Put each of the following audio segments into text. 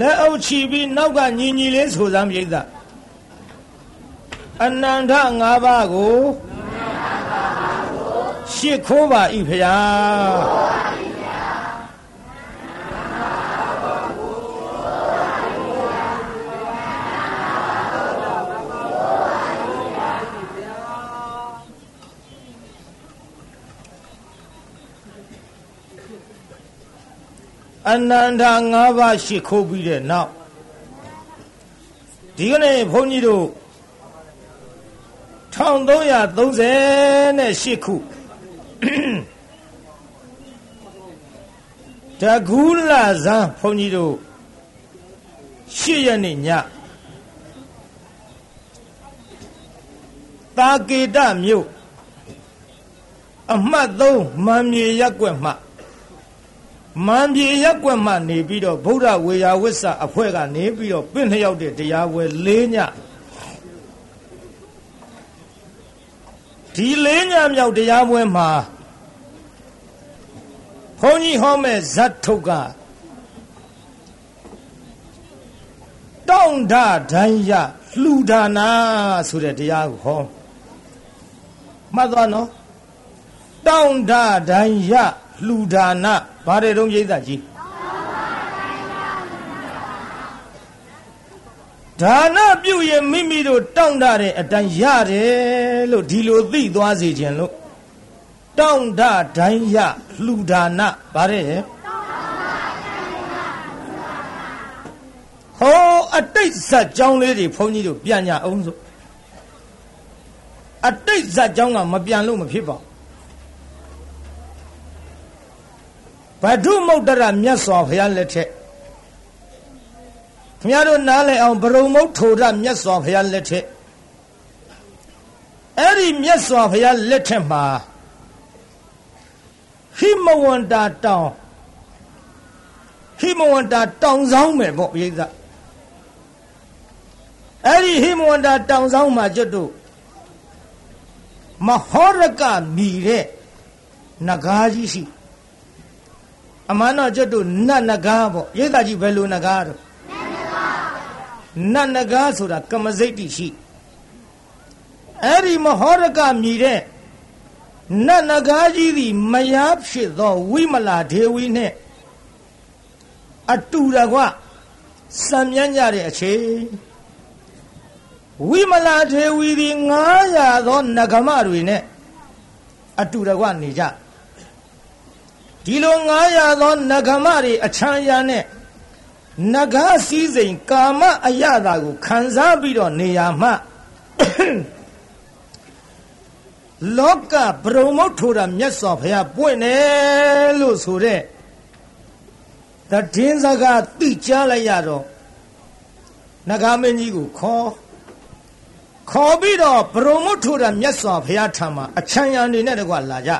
လက်အုပ်ချီပြီးနောက်ကညီညီလေးဆိုစမ်းပြိဿအနန္တ၅ပါးကိုရှစ်ခိုးပါဤဖ နန္တ၅ပါးရှိခိုးပြီးတဲ့နောက်ဒီကနေ့ဘုန်းကြီးတို့1338ခုတကူလာဇန်ဘုန်းကြီးတို့8ရက်နေ့ညတာကေတမြို့အမှတ်3မန်မြေရက်ွက်မှ မန်ပြေရက်ွက်မှနေပြီးတော့ဗုဒ္ဓဝေယဝိဆအဖွဲ့ကနေပြီးတော့ပြင့်လျောက်တဲ့တရားပွဲ၄ညဒီ၄ညမြောက်တရားပွဲမှာဘုန်းကြီးဟောမဲ့ဇတ်ထုတ်ကတောင့်တဒိုင်းရလှူဒါနာဆိုတဲ့တရားကိုဟောမှတ်သွားနော်တောင့်တဒိုင်းရ လှူဒါနာဘာတွေတုံးပြိဿကြီးဒါနပြုရင်မိမိတို့တောင့်တတဲ့အတိုင်းရတယ်လို့ဒီလိုသိသွားစေခြင်းလို့တောင့်တတိုင်းရလှူဒါနဗါတဲ့ဟောအတိတ်ဇက်ကြောင်းလေးတွေဘုန်းကြီးတို့ပြန်ညာအောင်စို့အတိတ်ဇက်ကြောင်းကမပြန်လို့မဖြစ်ပါဘူး ဗဒုမုတ်တရမြတ်စွာဘုရားလက်ထက်ခင်ဗျားတို့နားလည်အောင်ဘရုံမုတ်ထိုရမြတ်စွာဘုရားလက်ထက်အဲ့ဒီမြတ်စွာဘုရားလက်ထက်မှာဟိမဝန္တာတောင်ဟိမဝန္တာတောင်ဆောင်မယ်ပေါ့ပြိဿအဲ့ဒီဟိမဝန္တာတောင်ဆောင်မှာကျွတ်တို့မဟောရကမီတဲ့နဂါးကြီးရှိ အမှန်တော့ကျွတ်တို့နတ်နဂါးပေါ့ရိတ်သားကြီးဘယ်လိုနဂါးတော့နတ်နဂါးဆိုတာကမစိတ်တိရှိအဲ့ဒီမဟောရကမြည်တဲ့နတ်နဂါးကြီးသည်မယားဖြစ်သောဝိမလာဒေဝီနဲ့အတူတကွစံမြန်းကြတဲ့အချိန်ဝိမလာဒေဝီသည်900သောနဂမတွေနဲ့အတူတကွနေကြ ဒီလို900သောနဂမတွေအချမ်းရနဲ့နဂါစည်းစိမ်ကာမအယတာကိုခံစားပြီးတော့နေရမှလောကဗြဟ္မုတ်ထိုတာမြတ်စွာဘုရားပွင့်တယ်လို့ဆိုတဲ့တည်င်းစကားသိကြားလိုက်ရတော့နဂါမင်းကြီးကိုခေါ်ခေါ်ပြီးတော့ဗြဟ္မုတ်ထိုတာမြတ်စွာဘုရားထံမှာအချမ်းရံတွေနဲ့တကွာလာကြ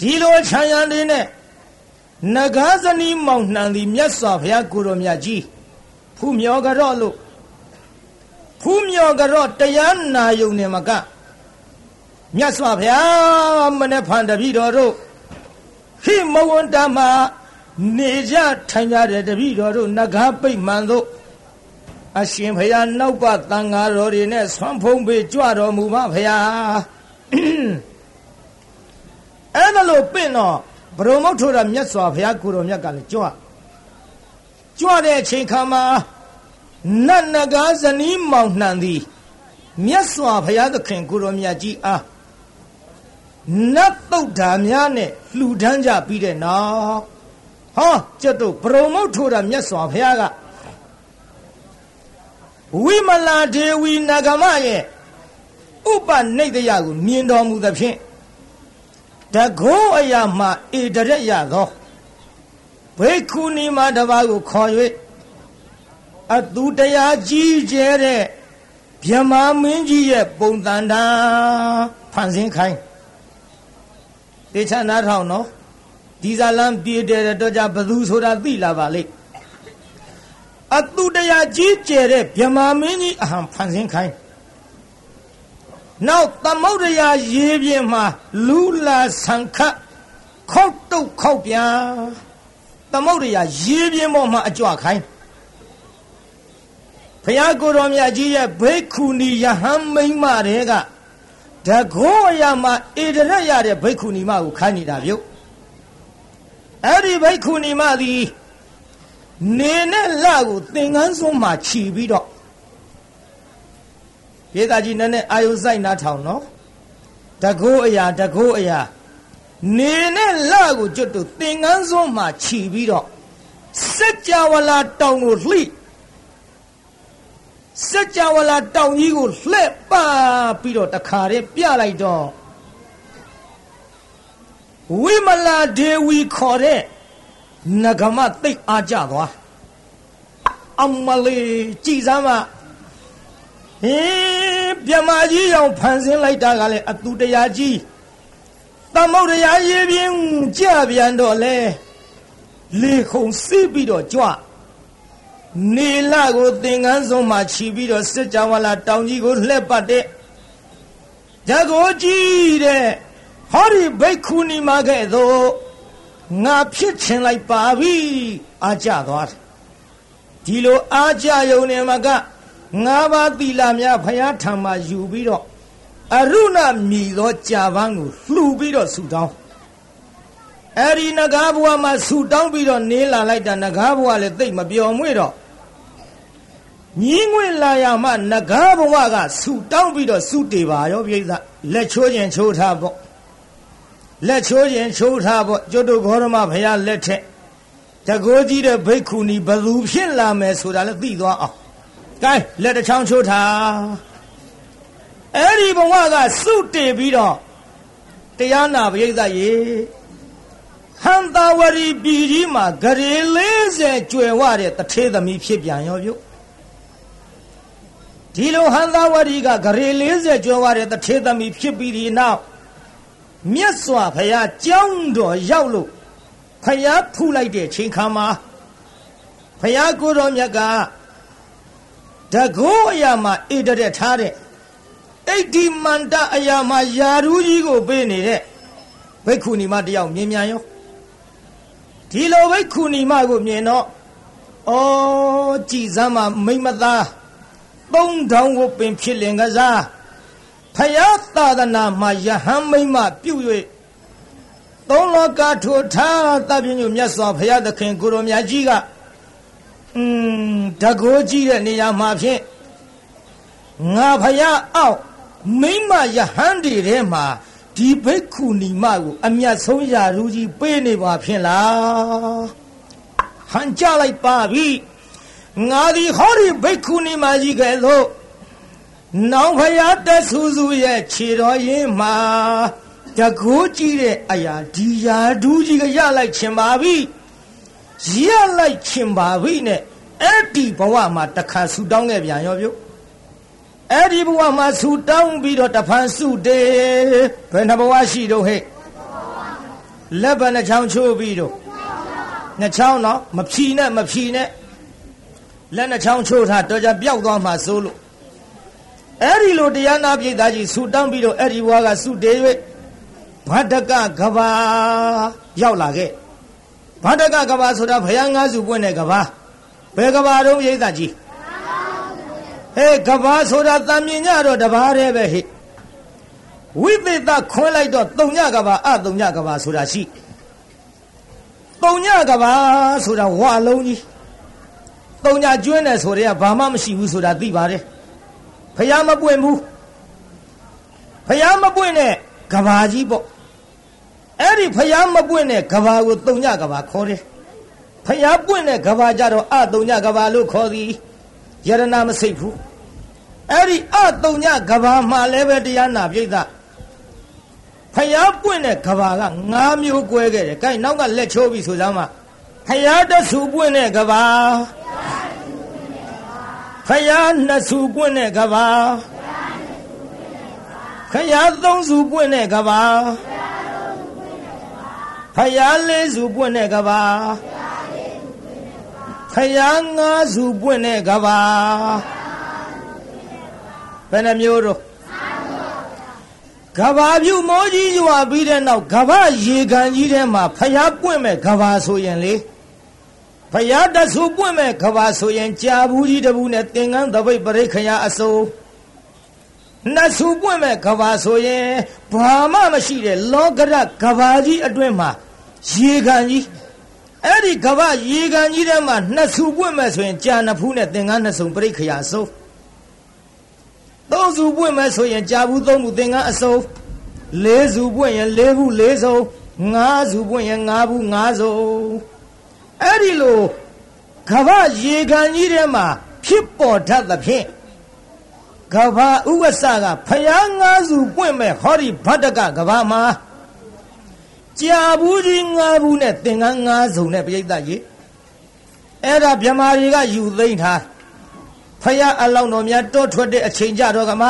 ဒီလိုခြံရံတွေနဲ့နဂါဇနီးမောင်နှံသည်မြတ်စွာဘုရားကိုတော်မြတ်ကြီးဖူးမြော်ကြော့လို့ဖူးမြော်ကြော့တရားနာယုံနေမကမြတ်စွာဘုရားမနေ့ဖန်တပည့်တော်တို့ဟိမဝန္တမှာနေကြထိုင်ကြတဲ့တပည့်တော်တို့နဂါပိတ်မှန်တို့အရှင်ဘုရားနောက်ပတန်ဃာတော်တွေနဲ့ဆွမ်းဖုံးပေးကြွတော်မူပါဘုရား အဲ့ဒါလို့ပင့်တော့ဘရုံမုတ်ထိုးတာမြတ်စွာဘုရားကိုတော်မြတ်ကလည်းကြွကြွတဲ့အချိန်ခါမှာနတ်နဂါဇနီးမောင်နှံသည်မြတ်စွာဘုရားသခင်ကိုတော်မြတ်ကြီးအားနတ်တုတ်ဓာများနဲ့လှူဒန်းကြပြီးတဲ့နောက်ဟောကျက်တို့ဘရုံမုတ်ထိုးတာမြတ်စွာဘုရားကဝိမလာဒေဝီနဂမရဲ့ဥပနိတ်တရားကိုမြင်တော်မူသဖြင့် တကောအရာမှဧတရက်ရသောဘိက္ခုနီမတပါးကိုခေါ်၍အသူတရားကြီးကျဲတဲ့မြမမင်းကြီးရဲ့ပုံတန်တာဖန်ဆင်းခိုင်းတေချာနားထောင်နော်ဒီဇာလံပြေတဲ့တော့ကြဘသူဆိုတာသိလာပါလိမ့်အသူတရားကြီးကျဲတဲ့မြမမင်းကြီးအဟံဖန်ဆင်းခိုင်း နောက်သမုဒ္ဒရာရေပြင်မှာလူလာဆံခတ်ခောက်တုတ်ခောက်ပြန်သမုဒ္ဒရာရေပြင်းပေါ်မှာအကြွခိုင်းဖယားကိုတော်မြတ်ကြီးရဲ့ဘိက္ခုနီယဟန်မိမ့်မတွေကတကောအရာမှာဣဒရရတဲ့ဘိက္ခုနီမကိုခိုင်းနေတာပြုတ်အဲ့ဒီဘိက္ခုနီမသည်နေနဲ့လကိုသင်္ကန်းစွန်းမှာခြီပြီးတော့ ပြေသာကြီးနည်းနည်းအာယုစိုက်နားထောင်နော်တကောအရာတကောအရာနေနဲ့လကိုကျွတ်တူသင်္ကန်းစွန်းမှာခြီပြီးတော့စัจ java လာတောင်ကိုလှိစัจ java လာတောင်ကြီးကိုလှဲ့ပါပြီးတော့တခါတည်းပြလိုက်တော့ဝိမလာဒေဝီခေါ်တဲ့နဂမသိတ်အားကြသွားအမလေးကြည်စမ်းမဟင်း မြမကြီးရောင်ဖန်ဆင်းလိုက်တာကလည်းအတူတရားကြီးသမုဒ္ဒရာရေပြင်းကြပြန်တော့လေလေခုံစီးပြီးတော့ကြွနေလကိုသင်္ကန်းဆုံးမှခြီးပြီးတော့စစ်ကြောဝလာတောင်ကြီးကိုလှက်ပတ်တဲ့ဇကိုကြီးတဲ့ဟောဒီဘိက္ခုနီမခဲ့သို့ငါဖြစ်ချင်လိုက်ပါပြီအာကြသွားတယ်ဒီလိုအာကြယုံနေမှာက ငါးပါးသီလများဖယားထံမှာယူပြီးတော့အရုဏမြည်သောကြာပန်းကိုလှူပြီးတော့ဆူတောင်းအဲ့ဒီနဂါဘဝမှာဆူတောင်းပြီးတော့နေလာလိုက်တာနဂါဘဝလည်းသိမ့်မပြော်မွေ့တော့ညီးငွေလာရမှနဂါဘဝကဆူတောင်းပြီးတော့ဆူတေပါရောပြိဿလက်ချိုးခြင်းချိုးထားပေါ့လက်ချိုးခြင်းချိုးထားပေါ့ကျွတ်တို့ဘောရမဘုရားလက်ထက်တကိုးကြီးတဲ့ဘိက္ခုနီဘသူဖြစ်လာမယ်ဆိုတာလည်းသိသွားအောင် ကဲလက်တစ်ချောင်းချိုးထားအဲ့ဒီဘဝကစုတည်ပြီးတော့တရားနာပရိသတ်ရေဟန်တာဝရီပြည်ကြီးမှာဂရေ40ကျွယ်ဝတဲ့တထေသမီးဖြစ်ပြန်ရောပြုဒီလိုဟန်တာဝရီကဂရေ40ကျွယ်ဝတဲ့တထေသမီးဖြစ်ပြီးဒီနောက်မြတ်စွာဘုရားကြောင်းတော်ရောက်လို့ဖယားဖူးလိုက်တဲ့ချိန်ခါမှာဖယားကိုတော်မြတ်က တကောအရာမှာဣတရက်ထားတဲ့အိဋ္ဌိမန္တအရာမှာယာရူးကြီးကိုပေးနေတဲ့ဘိက္ခုနီမတယောက်မြင်မြန်ရောဒီလိုဘိက္ခုနီမကိုမြင်တော့ဩကြည်စမ်းမှာမိမသားသုံးထောင်ကိုပင်ဖြစ်လင်ကစားဖယားသာသနာမှာယဟန်မိမပြုတ်၍သုံးလောကထိုထားတပ်ပြညုမြတ်စွာဘုရားသခင်ကိုရောမြတ်ကြီးက အင်းတကိုးကြီးတဲ့နေရာမှာဖြင့်ငါဖယားအောက်မိမယဟန်တွေထဲမှာဒီဘိက္ခုနီမကိုအမျက်ဆုံးရာလူကြီးပေးနေပါဖြင့်လားဟန်ကြလိုက်ပါပြီငါဒီဟောဒီဘိက္ခုနီမကြီးကဲလို့နောင်ဖယားတက်ဆူဆူရဲ့ခြေတော်ရင်းမှာတကိုးကြည့်တဲ့အရာဒီယာဒူးကြီးကရလိုက်ချင်ပါပြီ ရလိုက်ချင်ပါပြီနဲ့အဲ့ဒီဘဝမှာတခါဆူတောင်းခဲ့ပြန်ရောပြုအဲ့ဒီဘဝမှာဆူတောင်းပြီးတော့တဖန်စုတေဘယ်နှဘဝရှိတော့ဟဲ့လက်ဘနှချောင်းချိုးပြီးတော့နှချောင်းတော့မဖြီနဲ့မဖြီနဲ့လက်နှချောင်းချိုးထားတော့ကြပျောက်သွားမှစိုးလို့အဲ့ဒီလိုတရားနာပြည်သားကြီးဆူတောင်းပြီးတော့အဲ့ဒီဘဝကစုတေ၍ဗဒကကဘာရောက်လာခဲ့ ဗဒကကဘာဆိုတာဘုရားငါးစုပွင့်တဲ့ကဘာဘယ်ကဘာတော့ရိသကြီးဟေးကဘာဆိုတာတံမြင်ညတော့တဘာတည်းပဲဟိဝိသေသခွင်းလိုက်တော့တုံညကဘာအတုံညကဘာဆိုတာရှိတုံညကဘာဆိုတာဝါလုံးကြီးတုံညကျွင်းတယ်ဆိုတဲ့ကဘာမှမရှိဘူးဆိုတာသိပါတယ်ဖះမပွင့်ဘူးဖះမပွင့်တဲ့ကဘာကြီးပေါ့ အဲ့ဒီဖျားမပွင့်တဲ့ကဘာကိုတုံညကဘာခေါ်တယ်ဖျားပွင့်တဲ့ကဘာကြတော့အတုံညကဘာလို့ခေါ်သည်ယရနာမစိတ်ဘူးအဲ့ဒီအတုံညကဘာမှလည်းပဲတရားနာပြိဿဖျားပွင့်တဲ့ကဘာက၅မျိုး꿰ခဲ့တယ်။ gain နောက်ကလက်ချိုးပြီဆိုစမ်းမဖျားတဆူပွင့်တဲ့ကဘာဖျားနှစ်ဆူပွင့်တဲ့ကဘာဖျားသုံးဆူပွင့်တဲ့ကဘာဖ ယားလေးစုပွင့်တဲ့ကဘာဖယားငါးစုပွင့်တဲ့ကဘာဘယ်နှမျိုးတော့ကဘာပြုမောကြီးရွာပြီးတဲ့နောက်ကဘာရေကန်ကြီးထဲမှာဖယားပွင့်မဲ့ကဘာဆိုရင်လေဖယားတဆူပွင့်မဲ့ကဘာဆိုရင်ကြာဘူးကြီးတဘူးနဲ့သင်္ကန်းသပိတ်ပရိခယအစိုးနတ်ဆူပွင့်မဲ့ကဘာဆိုရင်ဘာမှမရှိတဲ့လောကရကဘာကြီးအတွင်းမှာ ရေကန်ကြီးအဲ့ဒီကဘာရေကန်ကြီးထဲမှာနှစ်ဆူပွင့်မဲ့ဆိုရင်ကြာနဖူးနဲ့သင်္ကန်းနှစ်စုံပရိခယအစိုးသုံးဆူပွင့်မဲ့ဆိုရင်ကြာဘူးသုံးဘူးသင်္ကန်းအစိုးလေးဆူပွင့်ရင်လေးဘူးလေးစုံငါးဆူပွင့်ရင်ငါးဘူးငါးစုံအဲ့ဒီလိုကဘာရေကန်ကြီးထဲမှာဖြစ်ပေါ်တတ်သဖြင့်ကဘာဥဝဆကဖယားငါးစုပွင့်မဲ့ဟောဒီဗတ္တကကဘာမှာ ကြာဘူးကြီးငါးဘူးနဲ့သင်္ကန်းငါးစုံနဲ့ပြိဿကြီးအဲ့ဒါမြမာတွေကယူသိမ့်ထားဖယားအလောင်းတော်များတောထွက်တဲ့အချိန်ကြတော့ကမှ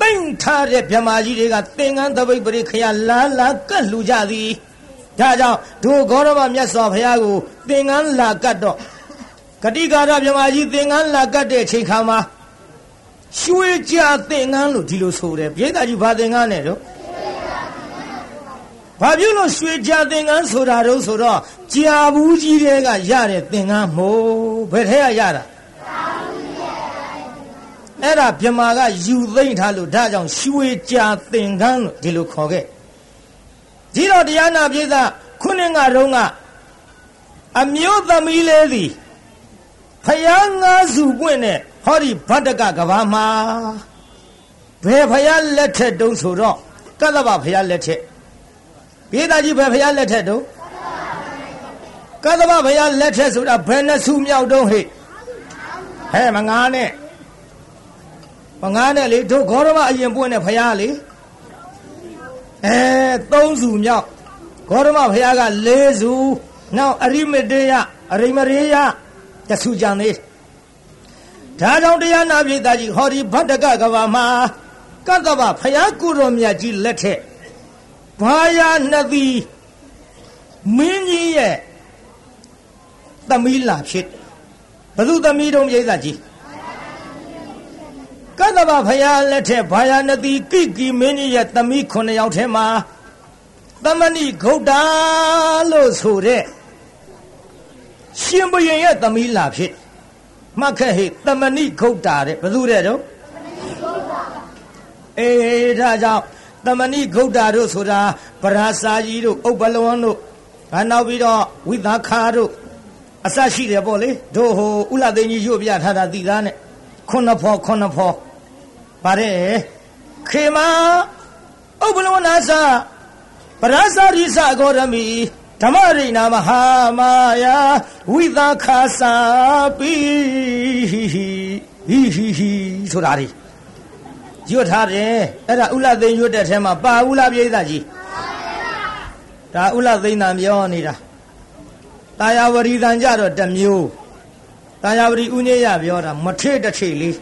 သိမ့်ထားတဲ့မြမာကြီးတွေကသင်္ကန်းသပိတ်ပရိခယလာလာကတ်လှူကြသည်ဒါကြောင့်ဒုဂေါရမမြတ်စွာဘုရားကိုသင်္ကန်းလာကတ်တော့ဂတိကာရမြမကြီးသင်္ကန်းလာကတ်တဲ့အချိန်ခါမှာရွှေကြသင်္ကန်းလို့ဒီလိုဆိုတယ်ပြည်သားကြီးဘာသင်္ကန်းနဲ့တော့ ဘာပြုလို့ရွှေကြသင်္ကန်းဆိုတာတော့ဆိုတော့ကြာဘူးကြီးတွေကရတဲ့သင်္ကန်းမို့ဘယ်ထဲကရတာအဲ့ဒါမြမာကယူသိမ့်ထားလို့ဒါကြောင့်ရွှေကြသင်္ကန်းလို့ဒီလိုခေါ်ခဲ့ကြီးတော်တရားနာပြည်သားခုနှစ်ကတုန်းကအမျိုးသမီးလေးသည်ဖယားငါးစုပွင့်နဲ့ဟောဒီဗတ္တကကဘာမှာဘယ်ဖယားလက်ထက်တုံးဆိုတော့ကတ္တဗဖယားလက်ထက် ပြည်သားကြီးဘယ်ဖယားလက်ထက်တုံးကတ္တဗဖယားလက်ထက်ဆိုတာဘယ်နှစုမြောက်တုံးဟဲ့ဟဲ့မငါနဲ့မငါနဲ့လေတို့ဂေါရမအရင်ပွင့်တဲ့ဖယားလေအဲသုံးစုမြောက်ဂေါရမဘုရားက၄စုနောက်အရိမတေယအရိမရေယတဆူကြံသေးဒါကြောင့်တရားနာပြည်သားကြီးဟောဒီဗတ္တကကဘာမှာကတ္တဗဘုရားကုတော်မြတ်ကြီးလက်ထက် ဘာယာနတိမင်းကြီးရဲ့သမီးလာဖြစ်ဘသူသမီးတုံးပြည်သားကြီးကတ္တဗဘုရားလက်ထက်ဘာယာနတိကိကီမင်းကြီးရဲ့သမီး9ယောက်ထဲမှာသမဏိဂုတ်တာလို့ဆိုတဲ့ရှင်ဘုရင်ရဲ့သမီးလာဖြစ်မှတ်ခဲ့ဟိသမဏိဂုတ်တာတဲ့ဘသူတဲ့တော့အေးဒါကြောင့် သမဏိဂုတ်တာတို့ဆိုတာဗရာစာကြီးတို့ဥပ္ပလဝံတို့ဘာနောက်ပြီးတော့ဝိသခာတို့အစရှိတယ်ပေါ့လေတို့ဟိုဥလသိန်းကြီးရွတ်ပြထားတာသိသားနဲ့ခုနှစ်ဖော်ခုနှစ်ဖော်ဗါတဲ့ခေမဥပ္ပလဝနာစာပရသရိသဂေါရမိဓမ္မရိဏမဟာမာယာဝိသခာစာပိဟိဟိဟိဟိဟိဆိုတာဒီ ရွတ်ထားတယ်အဲ့ဒါဥလသိန်းရွတ်တဲ့ထဲမှာပါဥလပိဋကကြီးဒါဥလသိန်းတန်ပြောနေတာတာယာဝရီတန်ကြတော့တမျိုးတာယာဝရီဥညေရပြောတာမထေတထေလေး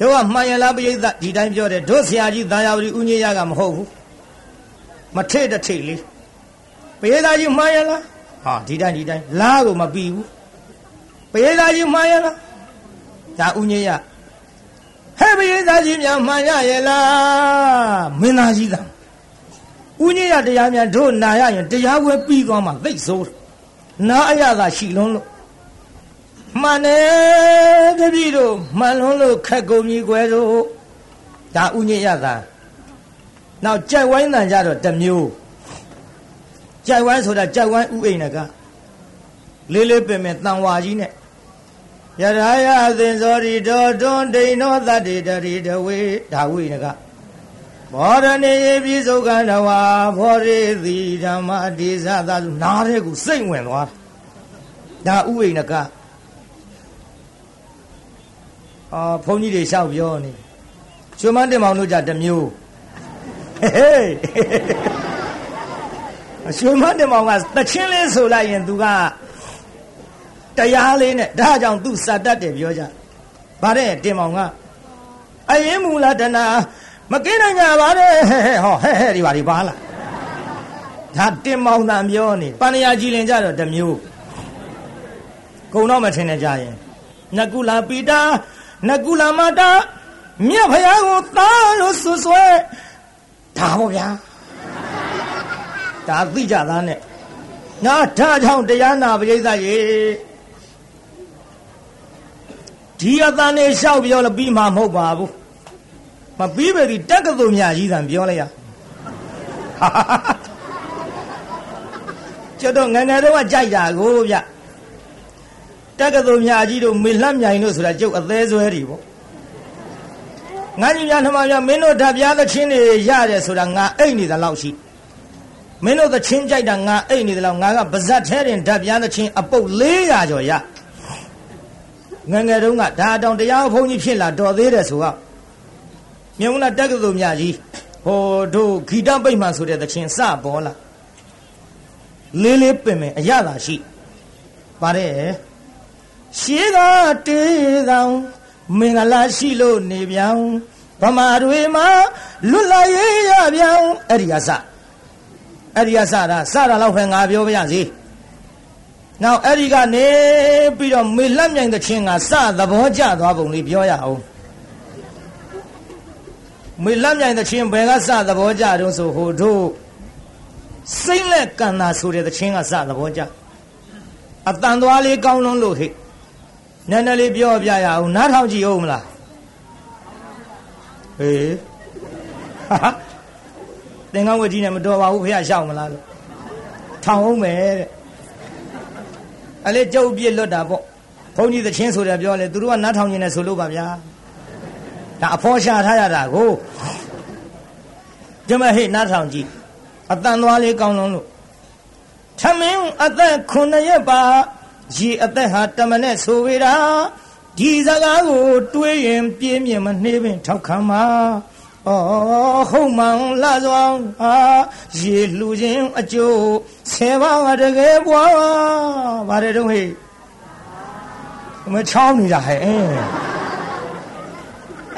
တို့ကမှန်ရလားပိဋကဒီတိုင်းပြောတယ်တို့ဆရာကြီးတာယာဝရီဥညေရကမဟုတ်ဘူးမထေတထေလေးပရိသတ်ကြီးမှားရလားဟာဒီတိုင်းဒီတိုင်းလားကိုမပြီးဘူးပရိသတ်ကြီးမှားရလားဒါဥညေရဟဲ့ ပရိသတ်ကြီးများမှားရရဲ့လားမင်းသားကြီးသားဥညေရတရားများတို့နာရရင်တရားဝဲပြီးသွားမှသိဆိုးနာအရသာရှိလုံးလို့မှန်တယ်တပည့်တို့မှန်လုံးလို့ခက်ကုန်ကြီးကွယ်တို့ဒါဥညေရသာနောက်ကြိုက်ဝိုင်းတန်ကြတော့တမျိုးကြိုက်ဝိုင်းဆိုတာကြိုက်ဝိုင်းဥအိမ်ကလေးလေးပင်ပင်တန်ဝါကြီးနဲ့ ယရာယသင်္ဇောရီတော်တွန်ဒိန်နောသတ္တိတရိတဝေဒါဝိနကဘောရဏေပိစုကံတဝါဘောရေတိဓမ္မတိသသာစုနားတဲ့ကိုစိတ်ဝင်သွားတာဒါဥအိမ်ကအာဘုန်းကြီးတွေလျှောက်ပြောနေကျွမ်းမတင်မောင်တို့ကြတမျိုးဟေးအရှင်မတင်မောင်ကတချင်းလေးဆိုလိုက်ရင် तू က တရားလေးနဲ့ဒါကြောင့် तू စတတ်တယ်ပြောကြဗါတဲ့တင်မောင်ကအရင်မူလာတနာမကင်းနိုင်ကြပါနဲ့ဟောဟဲ့ဟဲ့ဒီပါဒီပါလားဒါတင်မောင်တန်ပြောနေပန္နရာကြည်လင်ကြတော့တမျိုးကုံတော့မထင်နဲ့ကြရင်နကုလာပိတာနကုလာမတာမြတ်ဖယားကိုသားလို့ဆွဆွဲဒါပေါ့ဗျာဒါသိကြသားနဲ့ငါထားကြောင့်တရားနာပရိသတ်ရေ ဒီအတန်နေလျှောက်ပြောလို့ပြီးမှာမဟုတ်ပါဘူးမပြီးပဲဒီတက်ကတူမြကြီးတန်ပြောလိုက်ရကျွတ်တော့ငငယ်တော့ကြိုက်တာကိုဗျတက်ကတူမြကြီးတို့မေလှမြိုင်တို့ဆိုတာကျုပ်အသေးဆွဲတွေပေါ့ငါကြီးများနှမများမင်းတို့ဓာပြားသချင်းတွေရတယ်ဆိုတာငါအိတ်နေတာလောက်ရှိမင်းတို့သချင်းကြိုက်တာငါအိတ်နေတယ်လောက်ငါကပါဇက်ထဲတင်ဓာပြားသချင်းအပုတ်400ကျော်ရ ငငယ်တုန်းကဒါတောင်တရားဘုန်းကြီးဖြစ်လာတော်သေးတယ်ဆိုတော့မြုံလာတက္ကသိုလ်မြကြီးဟိုတို့ဂီတပိတ်မှန်ဆိုတဲ့သချင်းစပေါ်လာလေးလေးပင်ပင်အရသာရှိပါတယ်ရှေးကတေးတောင်မင်္ဂလာရှိလို့နေပြောင်းဗမာတွေမှာလွတ်လာရေးရပြောင်းအဲ့ဒီကစအဲ့ဒီကစတာစတာတော့ဖယ်ငါပြောပြရစီ နောက်အဲ့ဒီကနေပြီးတော့မေလက်မြိုင်တဲ့ချင်းကစသဘောကျသွားပုံလေးပြောရအောင်မေလက်မြိုင်တဲ့ချင်းဘယ်ကစသဘောကျတုံးဆိုဟိုတို့စိမ့်လက်ကန္နာဆိုတဲ့ချင်းကစသဘောကျအတန်သွားလေးကောင်းလုံးလို့ဟိနည်းနည်းလေးပြောပြရအောင်နားထောင်ကြည့်ဦးမလားဟေးသင်္ကန်းဝတ်ကြီးနဲ့မတော်ပါဘူးဖះရှောက်မလားလို့ထောင်အောင်မယ်တဲ့ အလေကျုပ်ပြစ်လွတ်တာပေါ့ဘုန်းကြီးသချင်းဆိုတယ်ပြောလေသူတို့ကနားထောင်နေတယ်ဆိုလို့ပါဗျာဒါအဖော်ရှာထားရတာကိုဒီမဲ့ဟိနားထောင်ကြည့်အတန်သွားလေးကောင်းလုံးလို့ထမင်းအသက်9ရက်ပါရေအသက်ဟာတမနဲ့ဆိုဝေတာဒီစကားကိုတွေးရင်ပြင်းပြင်းမနှေးပင်ထောက်ခံမှာ ဩဟုတ်မှန်လာစွာအာရေလှူခြင်းအကျိုးဆယ်ပါးတကယ်ပွားပါတယ်တော့ဟဲ့မချောင်းနေတာဟဲ့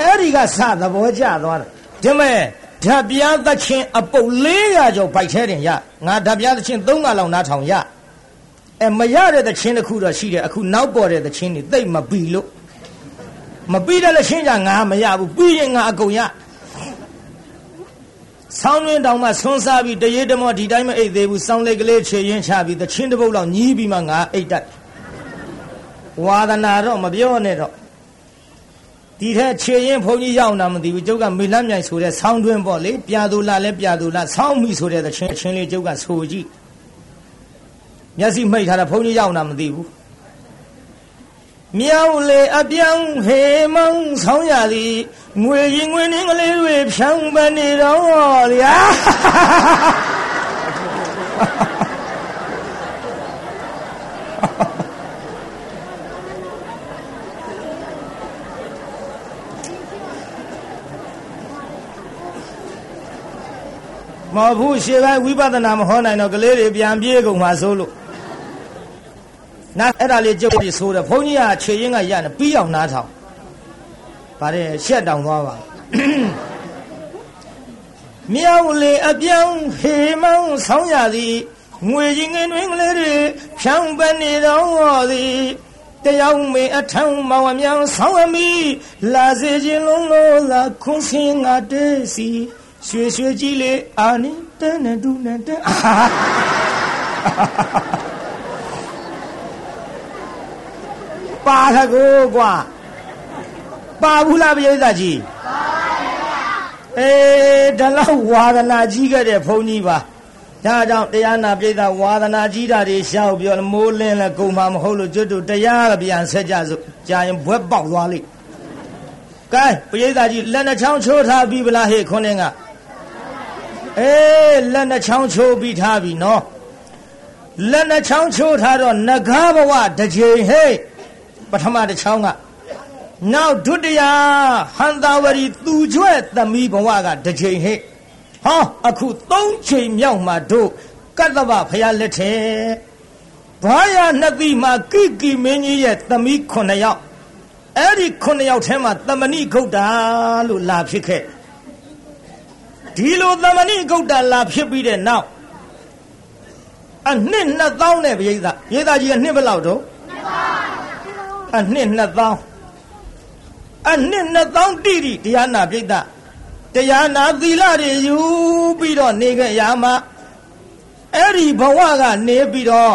အဲ့ဒီကစသဘောကျသွားတယ်ဒီမဲ့ဓာပြားသချင်းအပုတ်400ကျော်ဗိုက်ထဲတင်ရငါဓာပြားသချင်း3ကလောက်နားထောင်ရအဲမရတဲ့သချင်းတစ်ခုတော့ရှိတယ်အခုနောက်ပေါ်တဲ့သချင်းတွေသိပ်မပီလို့မပီတဲ့သချင်းကြငါမရဘူးပြီးရင်ငါအကုန်ရ ဆောင်းတွင်တောင်မှဆွန်းစားပြီးတရေတမောဒီတိုင်းမအိတ်သေးဘူးစောင်းလက်ကလေးခြေရင်ချပြီးသချင်းတစ်ပုတ်လောက်ညီးပြီးမှငါအိတ်တတ်ဝါဒနာတော့မပြောနဲ့တော့ဒီထက်ခြေရင်ဘုန်းကြီးရောက်တာမသိဘူးကျုပ်ကမေလမ်းမြိုင်ဆိုတဲ့ဆောင်းတွင်ပေါ့လေပြာသူလာလဲပြာသူလာဆောင်းမိဆိုတဲ့သချင်းအချင်းလေးကျုပ်ကဆိုကြည့်မျက်စိမိတ်ထားတာဘုန်းကြီးရောက်တာမသိဘူး မြောက်လေအပြောင်းဟေမောင်းဆောင်းရသည်ငွေရင်ငွေနှင်းကလေးတွေဖြောင်းပနေတော့ဗျာမဟုတ်ဘူးရှေ့ပိုင်းဝိပဿနာမဟောနိုင်တော့ကလေးတွေပြန်ပြေးကုန်မှာဆိုလို့ နာအဲ့ဒါလေးကြုတ်ပြီးဆိုတယ်ဘုန်းကြီးကခြေရင်းကရနေပြီးအောင်နားထောင်ပါတယ်ရှက်တောင်သွားပါမြောက်လေအပြောင်းဟေမောင်းဆောင်းရသည်ငွေရင်ငင်တွင်ကလေးတွေဖြောင်းပနေတော့သည်တယောက်မေအထောင်မောင်အမြောင်ဆောင်းအမိလာစေခြင်းလုံးလို့လာခွန်းစင်းငါတဲစီရွှေရွှေကြီးလေအာနိတဲနဲ့ဒူနဲ့တဲ ပါထကိုကွာပါဘူးလားပြိဿကြီးပါပါအေးဒါလောက်ဝါဒနာကြီးခဲ့တဲ့ဘုန်းကြီးပါဒါကြောင့်တရားနာပြိဿဝါဒနာကြီးတာတွေရှောက်ပြောမိုးလင်းလဲကုံမှာမဟုတ်လို့ကျွတ်တို့တရားကပြန်ဆက်ကြစို့ကြာရင်ဘွက်ပေါက်သွားလိမ့်ကဲပြိဿကြီးလက်နှချောင်းချိုးထားပြီဗလားဟေ့ခွန်းင်းကအေးလက်နှချောင်းချိုးပြီးထားပြီနော်လက်နှချောင်းချိုးထားတော့ငကားဘဝတစ်ချိန်ဟဲ့ ပထမတစ်ချောင်းကနောက်ဒုတိယဟန္တာဝရီသူကျွဲ့သမီးဘဝကတစ်ချိန်ဟဲ့ဟောအခုသုံးချိန်မြောက်မှတို့ကတ္တဗဖရာလက်ထဲဘာရနှစ်သီမှာကိကိမင်းကြီးရဲ့သမီး9ယောက်အဲ့ဒီ9ယောက်ထဲမှာသမဏိဂုတ်တာလို့လာဖြစ်ခဲ့ဒီလိုသမဏိဂုတ်တာလာဖြစ်ပြီးတဲ့နောက်အနှစ်2000နဲ့ပြိဿပြိဿကြီးကနှစ်ဘယ်လောက်တော့ အနှစ်2000အနှစ်2000တိတိတရားနာပြိဿတရားနာသီလတွေယူပြီးတော့နေကြရမှာအဲ့ဒီဘဝကနေပြီးတော့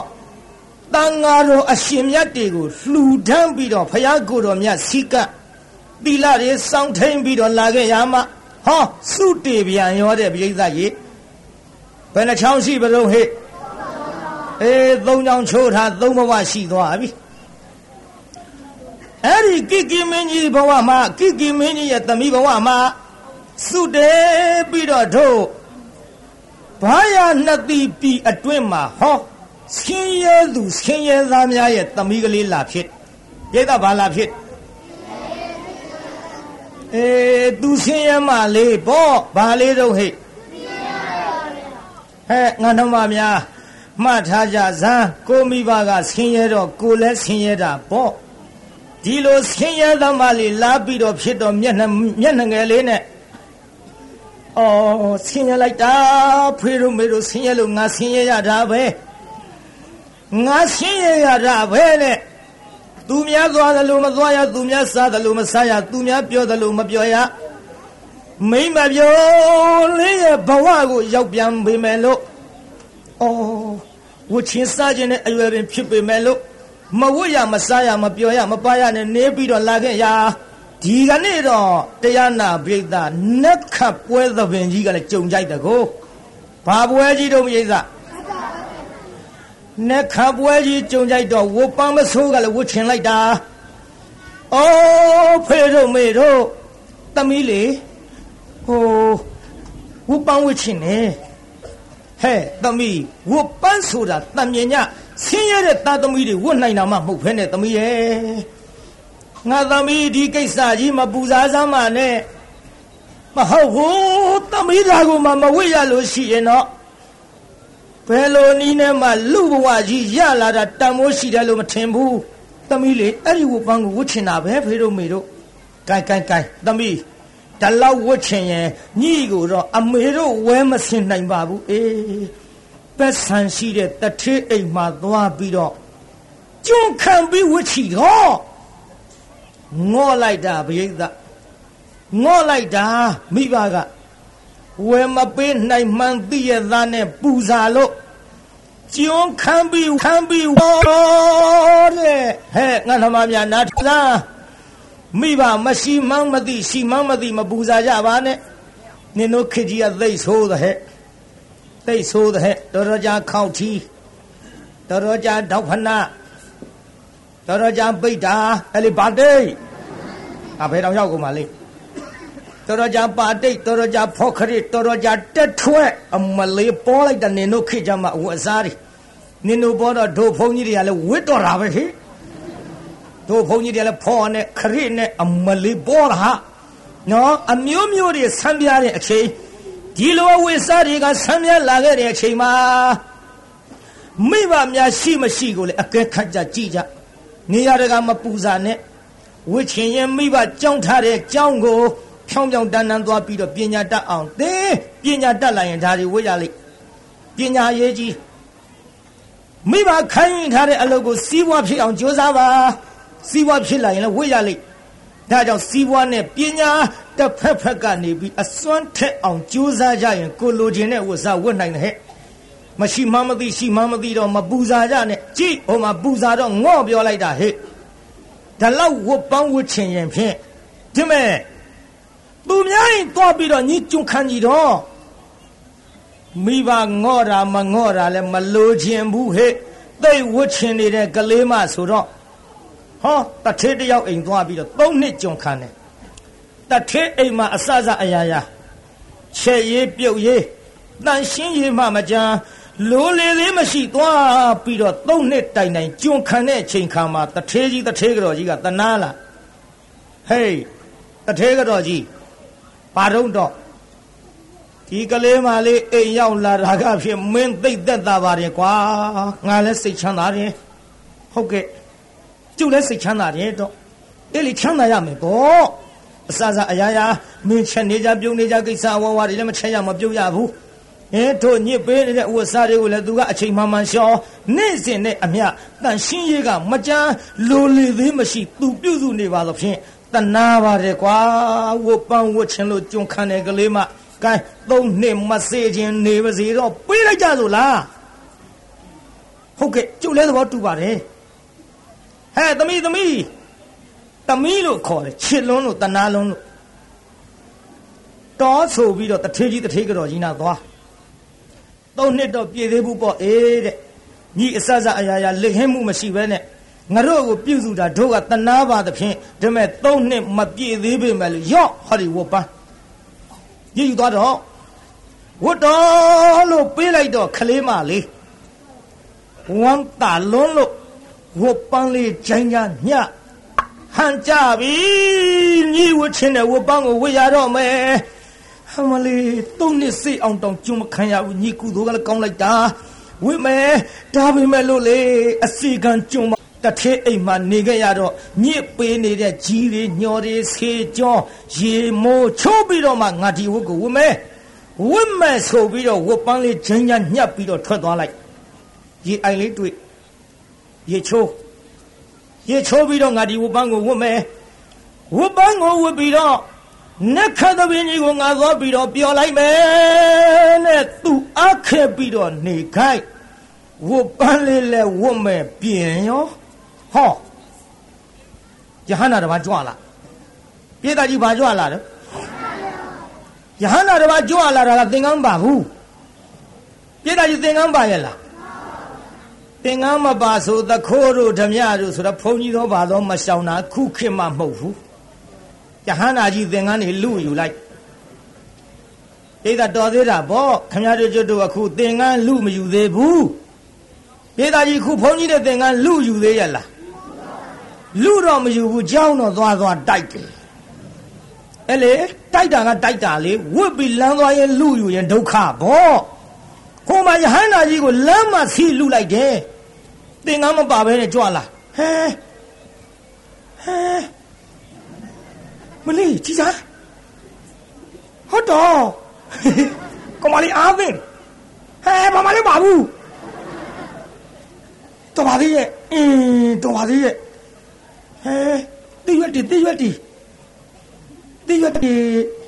တန်ဃာတော်အရှင်မြတ်တွေကိုလှူဒန်းပြီးတော့ဖယားကိုတော်မြတ်စီကသီလတွေစောင့်ထိန်ပြီးတော့လာခဲ့ရမှာဟောစုတေပြန်ရောတဲ့ပြိဿရေဘယ်နှချောင်းရှိပါတော့ဟဲ့အေးသုံးချောင်းချိုးထားသုံးဘဝရှိသွားပြီ အဲ့ဒီကိကိမင်းကြီးဘဝမှာကိကိမင်းကြီးရဲ့သမီးဘဝမှာစုတေပြီးတော့တို့ဘာရနှစ်တိပြီအတွင်းမှာဟောဆင်းရဲသူဆင်းရဲသားများရဲ့သမီးကလေးလာဖြစ်ပြိဿဘာလာဖြစ်အေးသူဆင်းရဲမှလေးပေါ့ဘာလေးတော့ဟဲ့ဟဲ့ငါတို့မများမှတ်ထားကြဇမ်းကိုမိဘကဆင်းရဲတော့ကိုလည်းဆင်းရဲတာပေါ့ ဒီလိုဆင်းရဲသမားလေးလာပြီးတော့ဖြစ်တော့မျက်နှာမျက်နှာငယ်လေးနဲ့အော်ဆင်းရဲလိုက်တာဖေတို့မေတို့ဆင်းရဲလို့ငါဆင်းရဲရတာပဲငါဆင်းရဲရတာပဲနဲ့သူများသွားတယ်လို့မသွားရသူများစားတယ်လို့မစားရသူများပြောတယ်လို့မပြောရမိမပြောလေးရဲ့ဘဝကိုရောက်ပြန်ပေမဲ့လို့အော်ဝချင်းစားခြင်းနဲ့အရွယ်ပင်ဖြစ်ပေမဲ့လို့ မဝတ်ရမစားရမပြောရမပါရနဲ့နေပြီးတော့လာခဲ့ရဒီကနေ့တော့တရားနာပိဋကနက်ခတ်ပွဲသဘင်ကြီးကလည်းကြုံကြိုက်တကောဘာပွဲကြီးတော့ပိဋကနက်ခတ်ပွဲကြီးကြုံကြိုက်တော့ဝပန်းမဆိုးကလည်းဝတ်ချင်လိုက်တာအော်ဖေတို့မေတို့သမီးလေဟိုဝပန်းဝတ်ချင်နေဟဲ့သမီးဝပန်းဆိုတာတံမြင်ည ဆင်းရဲတဲ့သားသမီးတွေဝတ်နိုင်တာမှမဟုတ်ဖ ೇನೆ သမီးရဲ့ငါသမီးဒီကိစ္စကြီးမပူစားစမ်းပါနဲ့မဟုတ်ဘူးသမီးသားကိုမှမဝတ်ရလို့ရှိရင်တော့ဘယ်လိုနည်းနဲ့မှလူဘဝကြီးရလာတာတန်မိုးရှိတယ်လို့မထင်ဘူးသမီးလေအဲ့ဒီဝပန်းကိုဝတ်ချင်တာပဲဖေတို့မေတို့ကိုင်ကိုင်ကိုင်သမီးတလောက်ဝတ်ချင်ရင်ညီကိုတော့အမေတို့ဝဲမစင်နိုင်ပါဘူးအေး ပက်ဆန်ရှိတဲ့တထေးအိမ်မှာသွားပြီးတော့ကျွန်းခံပြီးဝတ်ချီတော့ငေါ့လိုက်တာဘိသငေါ့လိုက်တာမိဘကဝယ်မပေးနိုင်မှန်သိရသားနဲ့ပူဇာလို့ကျွန်းခံပြီးခံပြီးဝေါ်တဲ့ဟဲ့ငါသမားများနားလားမိဘမရှိမှန်းမသိရှိမှန်းမသိမပူဇာကြပါနဲ့နင်တို့ခေကြီးကသိဆိုးတဲ့ဟဲ့ သိဆိုးတဲ့တော်တော်ကြာခောက်ထီတော်တော်ကြာတောက်ဖနာတော်တော်ကြာပိတ်တာအဲ့လေဘာတိတ်အဖေတော်ရောက်ကုန်ပါလေတော်တော်ကြာပါတိတ်တော်တော်ကြာဖောခရစ်တော်တော်ကြာတက်ထွက်အမလေးပေါ်လိုက်တဲ့နင်တို့ခေကြမှာအဝတ်စားတွေနင်တို့ပေါ်တော့ဒိုဖုန်ကြီးတွေကလည်းဝစ်တော်တာပဲဟိတို့ဘုန်းကြီးတွေလည်းဖော်နဲ့ခရစ်နဲ့အမလေးပေါ်တာနော်အမျိုးမျိုးတွေဆမ်းပြတဲ့အချိန် ဒီလိုဝိစားတွေကဆမ်းပြလာခဲ့တဲ့အချိန်မှာမိဘများရှိမရှိကိုလည်းအကဲခတ်ကြကြည့်ကြနေရတကမပူစာနဲ့ဝိချင်ရင်မိဘကြောင်းထားတဲ့ကြောင်းကိုဖြောင်းဖြောင်းတန်းတန်းသွားပြီးတော့ပညာတတ်အောင်သင်ပညာတတ်လာရင်ဒါတွေဝိရလိမ့်ပညာရေးကြီးမိဘခိုင်းထားတဲ့အလုပ်ကိုစီးပွားဖြစ်အောင်ကြိုးစားပါစီးပွားဖြစ်လာရင်လည်းဝိရလိမ့် ဒါကြောင့်စီးပွားနဲ့ပညာတစ်ဖက်ဖက်ကနေပြီးအစွမ်းထက်အောင်ကြိုးစားကြရင်ကိုလိုချင်တဲ့ဝတ်စားဝတ်နိုင်တယ်ဟဲ့မရှိမှမသိရှိမှမသိတော့မပူဇာကြနဲ့ကြည့်ဟိုမှာပူဇာတော့ငေါ့ပြောလိုက်တာဟဲ့ဒါလောက်ဝတ်ပန်းဝတ်ချင်ရင်ဖြင့်ဒီမဲ့သူများရင်သွားပြီးတော့ညီကျွန်းခံကြီးတော့မိဘငေါ့တာမငေါ့တာလဲမလိုချင်ဘူးဟဲ့သိဝတ်ချင်နေတဲ့ကလေးမဆိုတော့ ဟောတထေးတယောက်အိမ်သွားပြီးတော့၃နှစ်ကြုံခံတယ်တထေးအိမ်မှာအစစအရာရာချက်ရေးပြုတ်ရေးတန်ရှင်းရေးမှမကြမ်းလိုလေလေးမရှိသွားပြီးတော့၃နှစ်တိုင်တိုင်ကြုံခံတဲ့အချိန်ခါမှာတထေးကြီးတထေးကြော်ကြီးကတနာလာဟေးတထေးကြော်ကြီးဘာတော့တော့ဒီကလေးမလေးအိမ်ရောက်လာတာကဖြစ်မင်းသိသက်တာပါတယ်ကွာငါလည်းစိတ်ချမ်းသာတယ်ဟုတ်ကဲ့ ကျုပ်လည်းစိတ်ချမ်းသာတယ်တော့အဲ့လေချမ်းသာရမယ်ပေါ့အစစအရာရာမင်းချက်နေကြပြုံးနေကြကိစ္စဝဝတွေလည်းမချက်ရမပြုတ်ရဘူးအဲတို့ညစ်ပေးနေတဲ့ဥစ္စာတွေကိုလည်းသူကအချိန်မှန်မှန်ရှောနေ့စဉ်နဲ့အမျှတန်ရှင်းရေးကမကြမ်းလိုလေသေးမရှိသူပြုစုနေပါလို့ဖြင့်တနာပါတယ်ကွာဝတ်ပန်းဝတ်ချင်လို့ကြုံခံတဲ့ကလေးမကဲသုံးနှစ်မစေခြင်းနေပါစေတော့ပေးလိုက်ကြစို့လားဟုတ်ကဲ့ကျုပ်လည်းသဘောတူပါတယ် ဟဲ့သမီးသမီးသမီးလို့ခေါ်တယ်ချစ်လွန်းလို့တနာလွန်းလို့တောဆိုပြီးတော့တထေးကြီးတထေးကြော်ကြီးနာသွားသုံးနှစ်တော့ပြည့်သေးဘူးပေါ့အေးတဲ့ညီအစစအရာရာလက်ဟင်းမှုမရှိဘဲနဲ့ငါတို့ကိုပြုစုတာတို့ကတနာပါသဖြင့်ဒါမဲ့သုံးနှစ်မပြည့်သေးပေမဲ့လို့ရော့ဟောဒီဝပန်းရည်ယူသွားတော့ဝတ်တော်လို့ပေးလိုက်တော့ခလေးမလေးဝမ်းတာလွန်းလို့ ဝတ်ပန်းလေးဂျိုင်းကြညဟန်ကြပြီညီဝတ်ချင်းတဲ့ဝတ်ပန်းကိုဝတ်ရတော့မယ်ဟမလေးသုံးနှစ်စိတ်အောင်တောင်ကျွမခံရဘူးညီကူတို့ကလည်းကောင်းလိုက်တာဝိမယ်ဒါပေမဲ့လို့လေအစီကံကျွမတထေးအိမ်မှာနေခဲ့ရတော့ညစ်ပေးနေတဲ့ကြီးတွေညော်တွေဆေးကြောရေမိုးချိုးပြီးတော့မှငါဒီဝတ်ကိုဝတ်မယ်ဝတ်မယ်ဆိုပြီးတော့ဝတ်ပန်းလေးဂျင်းညာညှပ်ပြီးတော့ထွက်သွားလိုက်ရေအိုင်လေးတွေ့ ရေချိုးရေချိုးပြီးတော့ငါဒီဝတ်ပန်းကိုဝတ်မယ်ဝတ်ပန်းကိုဝတ်ပြီးတော့နက်ခတ်သဘင်ကြီးကိုငါသွားပြီးတော့ပျော်လိုက်မယ်နဲ့သူအခက်ပြီးတော့နေခိုက်ဝတ်ပန်းလေးလဲဝတ်မယ်ပြင်ရောဟောယဟန္တာတပါးကြွလာပြေတာကြီးဘာကြွလာလဲယဟန္တာတပါးကြွလာတာကသင်္ကန်းပါဘူးပြေတာကြီးသင်္ကန်းပါရဲ့လား သင်္ကန်းမပါဆိုသခိုးတို့ဓမြတို့ဆိုတော့ဘုန်းကြီးတော်ဘာသောမရှောင်တာခုခေတ်မှမဟုတ်ဘူးယဟန္တာကြီးသင်္ကန်းနေလူယူလိုက်ပြေတာတော်သေးတာဗောခမရတို့ကျွတ်တို့အခုသင်္ကန်းလူမယူသေးဘူးပြေတာကြီးခုဘုန်းကြီးတဲ့သင်္ကန်းလူယူသေးရလားလူတော့မယူဘူးကြောင်းတော့သွားသွားတိုက်တယ်အဲ့လေတိုက်တာကတိုက်တာလေဝစ်ပြီးလမ်းသွားရင်လူယူရင်ဒုက္ခဘော ဟိုမှာယဟန္တာကြီးကိုလမ်းမှာဆီလူလိုက်တယ်သင်္ကန်းမပါဘဲနဲ့ကြွလာဟဲဟဲမလေးကြည်စားဟုတ်တော့ကမလေးအားသိဟဲမမလေးပါဘူးတော်ပါသေးရဲ့အင်းတော်ပါသေးရဲ့ဟဲတိရွက်တီတိရွက်တီတိရွက်တီ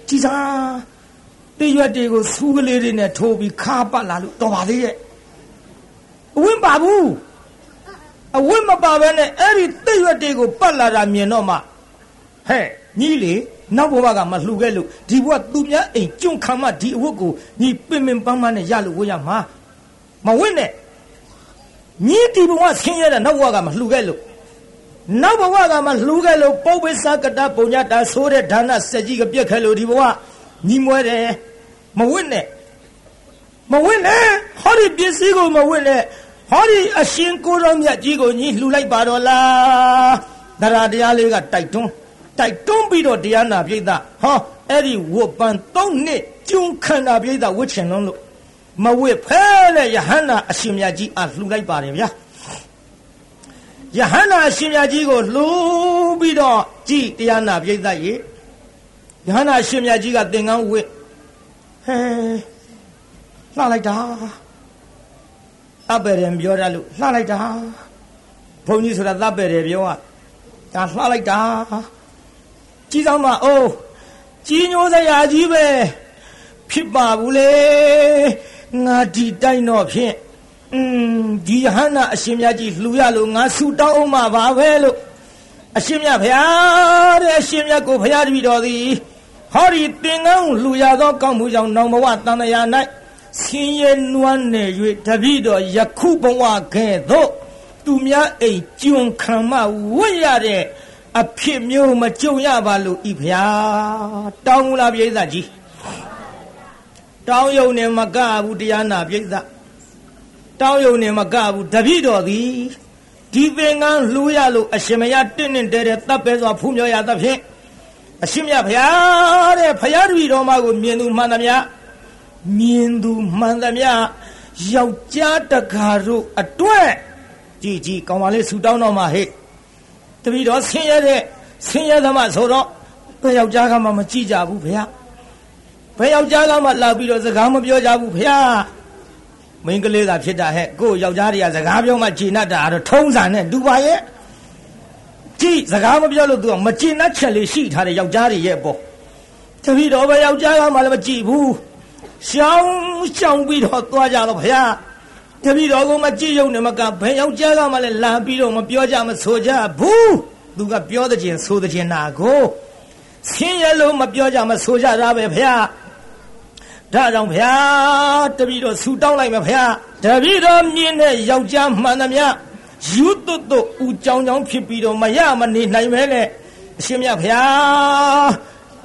ကြည်စား တိရွက်တီကိုစူးကလေးတွေနဲ့ထိုးပြီးခါပတ်လာလို့တော်ပါသေးရဲ့အဝင်းပါဘူးအဝင်းမပါဘဲနဲ့အဲ့ဒီတိရွက်တီကိုပတ်လာတာမြင်တော့မှဟဲ့ညီလေနောက်ဘဝကမလှူခဲ့လို့ဒီဘဝသူများအိမ်ကျွန့်ခံမှဒီအဝတ်ကိုညီပင်ပင်ပန်းပန်းနဲ့ရလို့ဝတ်ရမှာမဝင့်နဲ့ညီဒီဘဝဆင်းရဲတဲ့နောက်ဘဝကမလှူခဲ့လို့နောက်ဘဝကမှလှူခဲ့လို့ပုပ္ပစ္စကတပုံညတာဆိုးတဲ့ဒါနစက်ကြီးကပြက်ခဲ့လို့ဒီဘဝညီမွဲတယ် မဝင့်နဲ့မဝင့်နဲ့ဟောဒီပစ္စည်းကိုမဝင့်နဲ့ဟောဒီအရှင်ကိုရောမြတ်ကြီးကိုညီလှူလိုက်ပါတော့လားတရားတရားလေးကတိုက်တွန်းတိုက်တွန်းပြီးတော့တရားနာပြိဿဟောအဲ့ဒီဝတ်ပန်း၃နှစ်ကျုံခန္ဓာပြိဿဝတ်ချင်လုံးလို့မဝတ်ဖဲနဲ့ယဟန္တာအရှင်မြတ်ကြီးအလှူလိုက်ပါတယ်ဗျာယဟန္တာအရှင်မြတ်ကြီးကိုလှူပြီးတော့ကြည်တရားနာပြိဿရေယဟန္တာအရှင်မြတ်ကြီးကသင်္ကန်းဝတ် ဟဲလှလိုက်တာအပယ်ရင်ပြောရလို့လှလိုက်တာဘုန်းကြီးဆိုတာသပ္ပယ်တယ်ပြောอ่ะဒါလှလိုက်တာကြီးဆောင်မအိုးကြီးညိုးစရာကြီးပဲဖြစ်ပါဘူးလေငါဒီတိုင်းတော့ဖြင့်อืมဒီဟန္တာအရှင်မြတ်ကြီးလှူရလို့ငါဆူတောင်းအောင်မှာပါပဲလို့အရှင်မြတ်ဖျားတဲ့အရှင်မြတ်ကိုဖျားတပြီတော်သည် ဟောဒီသင်္ကန်းလှူရသောကောင်းမှုကြောင့်နောင်ဘဝတန်တရာ၌ဆင်းရဲနွမ်းနေ၍တပိတော်ယခုဘဝကဲ့သို့သူများအိမ်ကျွံခံမဝတ်ရတဲ့အဖြစ်မျိုးမကြုံရပါလို့ဤဖျားတောင်းလားပြိဿကြီးတောင်းယုံနေမကဘူးတရားနာပြိဿတောင်းယုံနေမကဘူးတပိတော်သည်ဒီသင်္ကန်းလှူရလို့အရှင်မရတင့်တင့်တဲတဲ့တပ်ပဲစွာဖူးမြော်ရသဖြင့် အရှင်မြတ်ဖျားတဲ့ဖျားတပည့်တော်မကိုမြင်သူမှန်သမျှမြင်သူမှန်သမျှယောက်ျားတကာတို့အတွက်ကြည်ကြည်ကောင်းပါလေဆူတောင်းတော့မှဟဲ့တပည့်တော်ဆင်းရဲတဲ့ဆင်းရဲသမားဆိုတော့ဘယ်ယောက်ျားကမှမကြည့်ကြဘူးဖေ။ဘယ်ယောက်ျားကမှလာပြီးတော့စကားမပြောကြဘူးဖေ။မိန်းကလေးသာဖြစ်တာဟဲ့ကိုယောက်ျားတွေကစကားပြောမှကြည်နတ်တာတော့ထုံးစံနဲ့ဒူပါရဲ့ ကြည့်စကားမပြောလို့သူကမကြည်နတ်ချက်လေးရှိထားတဲ့ယောက်ျားတွေရဲ့ပေါ့။တပည့်တော်ဘယ်ယောက်ျားကမှလည်းမကြည့်ဘူး။ရှောင်းရှောင်းပြီးတော့သွားကြတော့ဖေ။တပည့်တော်ကမကြည့်ရုံနဲ့မကဘယ်ယောက်ျားကမှလည်းလာပြီးတော့မပြောကြမဆိုကြဘူးသူကပြောတဲ့ချင်းဆိုတဲ့ချင်းနာကိုဆင်းရဲလို့မပြောကြမဆိုကြတာပဲဗျာဒါကြောင့်ဗျာတပည့်တော်ဆူတောင်းလိုက်မယ်ဗျာတပည့်တော်မြင်တဲ့ယောက်ျားမှန်သမျှ ယူသွတ်သွတ်ဦးကြောင်ကြောင်ဖြစ်ပြီးတော့မရမနေနိုင်ပဲနဲ့အရှင်မြတ်ဗျာ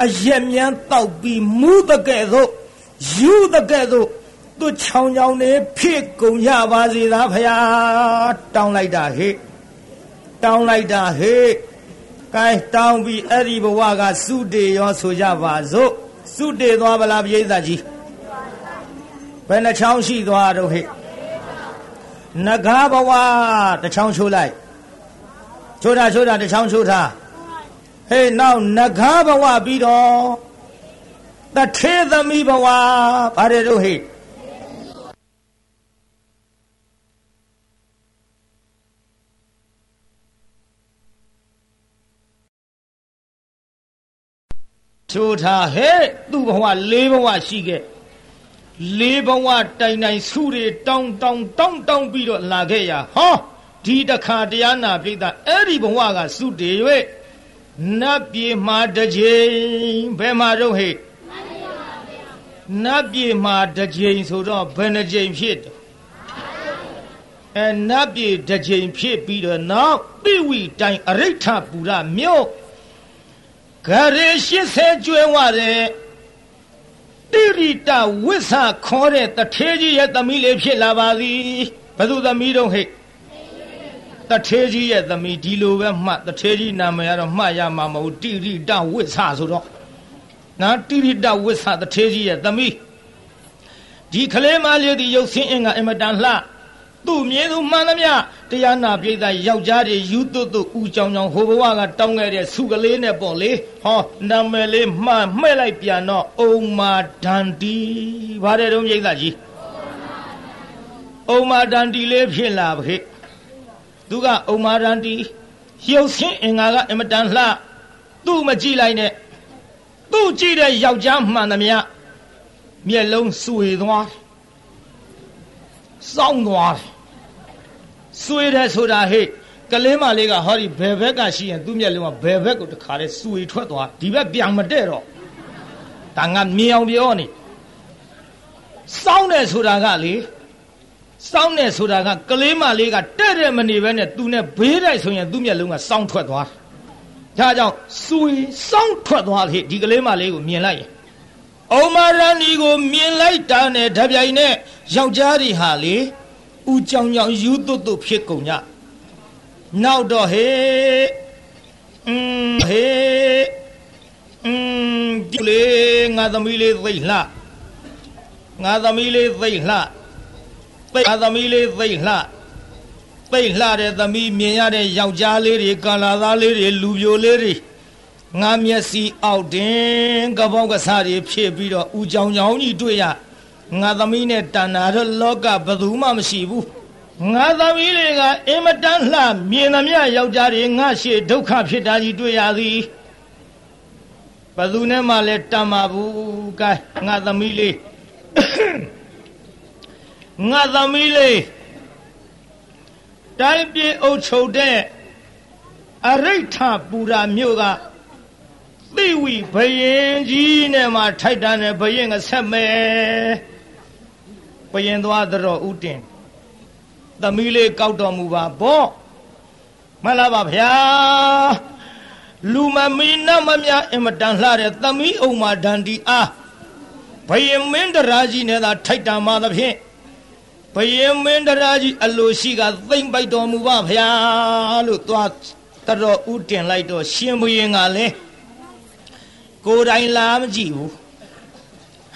အရက်မြန်းတောက်ပြီးမူးတဲ့ကဲ့သို့ယူတဲ့ကဲ့သို့သူချောင်ချောင်နေဖြစ်ကုန်ရပါစေသာဖရာတောင်းလိုက်တာဟဲ့တောင်းလိုက်တာဟဲ့ကဲတောင်းပြီးအဲ့ဒီဘဝကစုတေရောဆိုကြပါစို့စုတေသွားဗလားပြိဿကြီးဘယ်နှချောင်းရှိသွားတော့ဟဲ့ နဂါဘဝတစ်ချောင်းချိုးလိုက်ချိုးတာချိုးတာတစ်ချောင်းချိုးထားဟေးနောက်နဂါဘဝပြီးတော့တထေသမီးဘဝဘာတွေတို့ဟဲ့ချိုးထားဟဲ့သူ့ဘဝ၄ဘဝရှိခဲ့ လေးဘဝတိုင်တိုင်စုတွေတောင်းတောင်းတောင်းတောင်းပြီးတော့လာခဲ့ရဟောဒီတခါတရားနာပြိတ္တာအဲ့ဒီဘဝကစုတည်၍နတ်ပြေမှာတစ်ချိန်ဘယ်မှာတော့ဟဲ့နတ်ပြေမှာတစ်ချိန်ဆိုတော့ဘယ်နှချိန်ဖြစ်တယ်အဲနတ်ပြေတစ်ချိန်ဖြစ်ပြီးတော့နောက်ပိဝီတိုင်အရိဋ္ဌပူရမြို့ဂရေ80ကျွဲဝတဲ့ တိရိတဝိဆာခေါ်တဲ့တထေးကြီးရဲ့သမီးလေးဖြစ်လာပါသည်ဘယ်သူသမီးတော့ဟဲ့တထေးကြီးရဲ့သမီးဒီလိုပဲမှတ်တထေးကြီးနာမည်ကတော့မှတ်ရမှာမဟုတ်တိရိတဝိဆာဆိုတော့နော်တိရိတဝိဆာတထေးကြီးရဲ့သမီးဒီကလေးမလေးဒီရုပ်ဆင်းအင်ကအင်မတန်လှ သူ့မြင်သူမှန်သမျှတရားနာပြိဿယောက်ျားတွေယူသွတ်သွတ်ဦးကြောင်ကြောင်ဟိုဘဝကတောင်းခဲ့တဲ့ဆုကလေးနဲ့ပေါ့လေဟောနာမည်လေးမှန်မှဲ့လိုက်ပြန်တော့အုံမာဒန္တီဘာတဲ့တုံးပြိဿကြီးအုံမာဒန္တီလေးဖြစ်လာပါခေသူကအုံမာဒန္တီရုပ်ဆင်းအင်္ဂါကအင်မတန်လှသူ့မကြည့်လိုက်နဲ့သူ့ကြည့်တဲ့ယောက်ျားမှန်သမျှမျက်လုံးစွေသွားစောင်းသွားတယ် စွေတယ်ဆိုတာဟဲ့ကလေးမလေးကဟောဒီဘယ်ဘက်ကရှိရင်သူ့မျက်လုံးကဘယ်ဘက်ကိုတခါလဲစွေထွက်သွားဒီဘက်ပြန်မတဲ့တော့ဒါငါမြင်အောင်ပြောနေစောင်းတယ်ဆိုတာကလေစောင်းတယ်ဆိုတာကကလေးမလေးကတဲ့တဲ့မနေပဲနဲ့သူနဲ့ဘေးတိုက်ဆိုရင်သူ့မျက်လုံးကစောင်းထွက်သွားဒါကြောင့်စွေစောင်းထွက်သွားဟဲ့ဒီကလေးမလေးကိုမြင်လိုက်ရင်အုံမာရဏီကိုမြင်လိုက်တာနဲ့ဓပြိုင်နဲ့ယောက်ျားတွေဟာလေ ဦးကြောင်ကြောင်ယူသွတ်သွတ်ဖြစ်ကုန်ညနောက်တော့ဟေးအင်းဟေးအင်းဒီလေငါသမီးလေးသိမ့်လှငါသမီးလေးသိမ့်လှသိငါသမီးလေးသိမ့်လှသိမ့်လှတဲ့သမီးမြင်ရတဲ့ယောက်ျားလေးတွေကလာသားလေးတွေလူပြိုလေးတွေငါမျက်စိအောက်တင်ကပောက်ကစားတွေဖြစ်ပြီးတော့ဦးကြောင်ကြောင်ကြီးတွေ့ရ ငါသမီးနဲ့တဏ္ဍာတော့လောကဘယ်သူမှမရှိဘူးငါသမီးတွေကအင်မတန်လှမြင်သမျှယောက်ျားတွေငါရှေ့ဒုက္ခဖြစ်တာကြီးတွေ့ရသည်ဘယ်သူနဲ့မှလည်းတမ်းပါဘူးကဲငါသမီးလေးငါသမီးလေးတိုင်းပြည်အုပ်ချုပ်တဲ့အရိဋ္ဌပူရာမြို့ကသိဝီဘယင်ကြီးနဲ့မှထိုက်တန်တဲ့ဘယင်ကဆက်မယ် ဘယင်သွားတော်ဥတင်သမီးလေးကောက်တော်မူပါဘောမလားပါဗျာလူမမီနမမြအင်မတန်လှတဲ့သမီးအုံမာဒန္တီအားဘယင်မင်းတရာကြီးနဲ့သာထိုက်တန်มาသဖြင့်ဘယင်မင်းတရာကြီးအလိုရှိကသိမ့်ပိုက်တော်မူပါဗျာလို့သွားတတော်ဥတင်လိုက်တော့ရှင်ဘယင်ကလည်းကိုယ်တိုင်လာမကြည့်ဘူး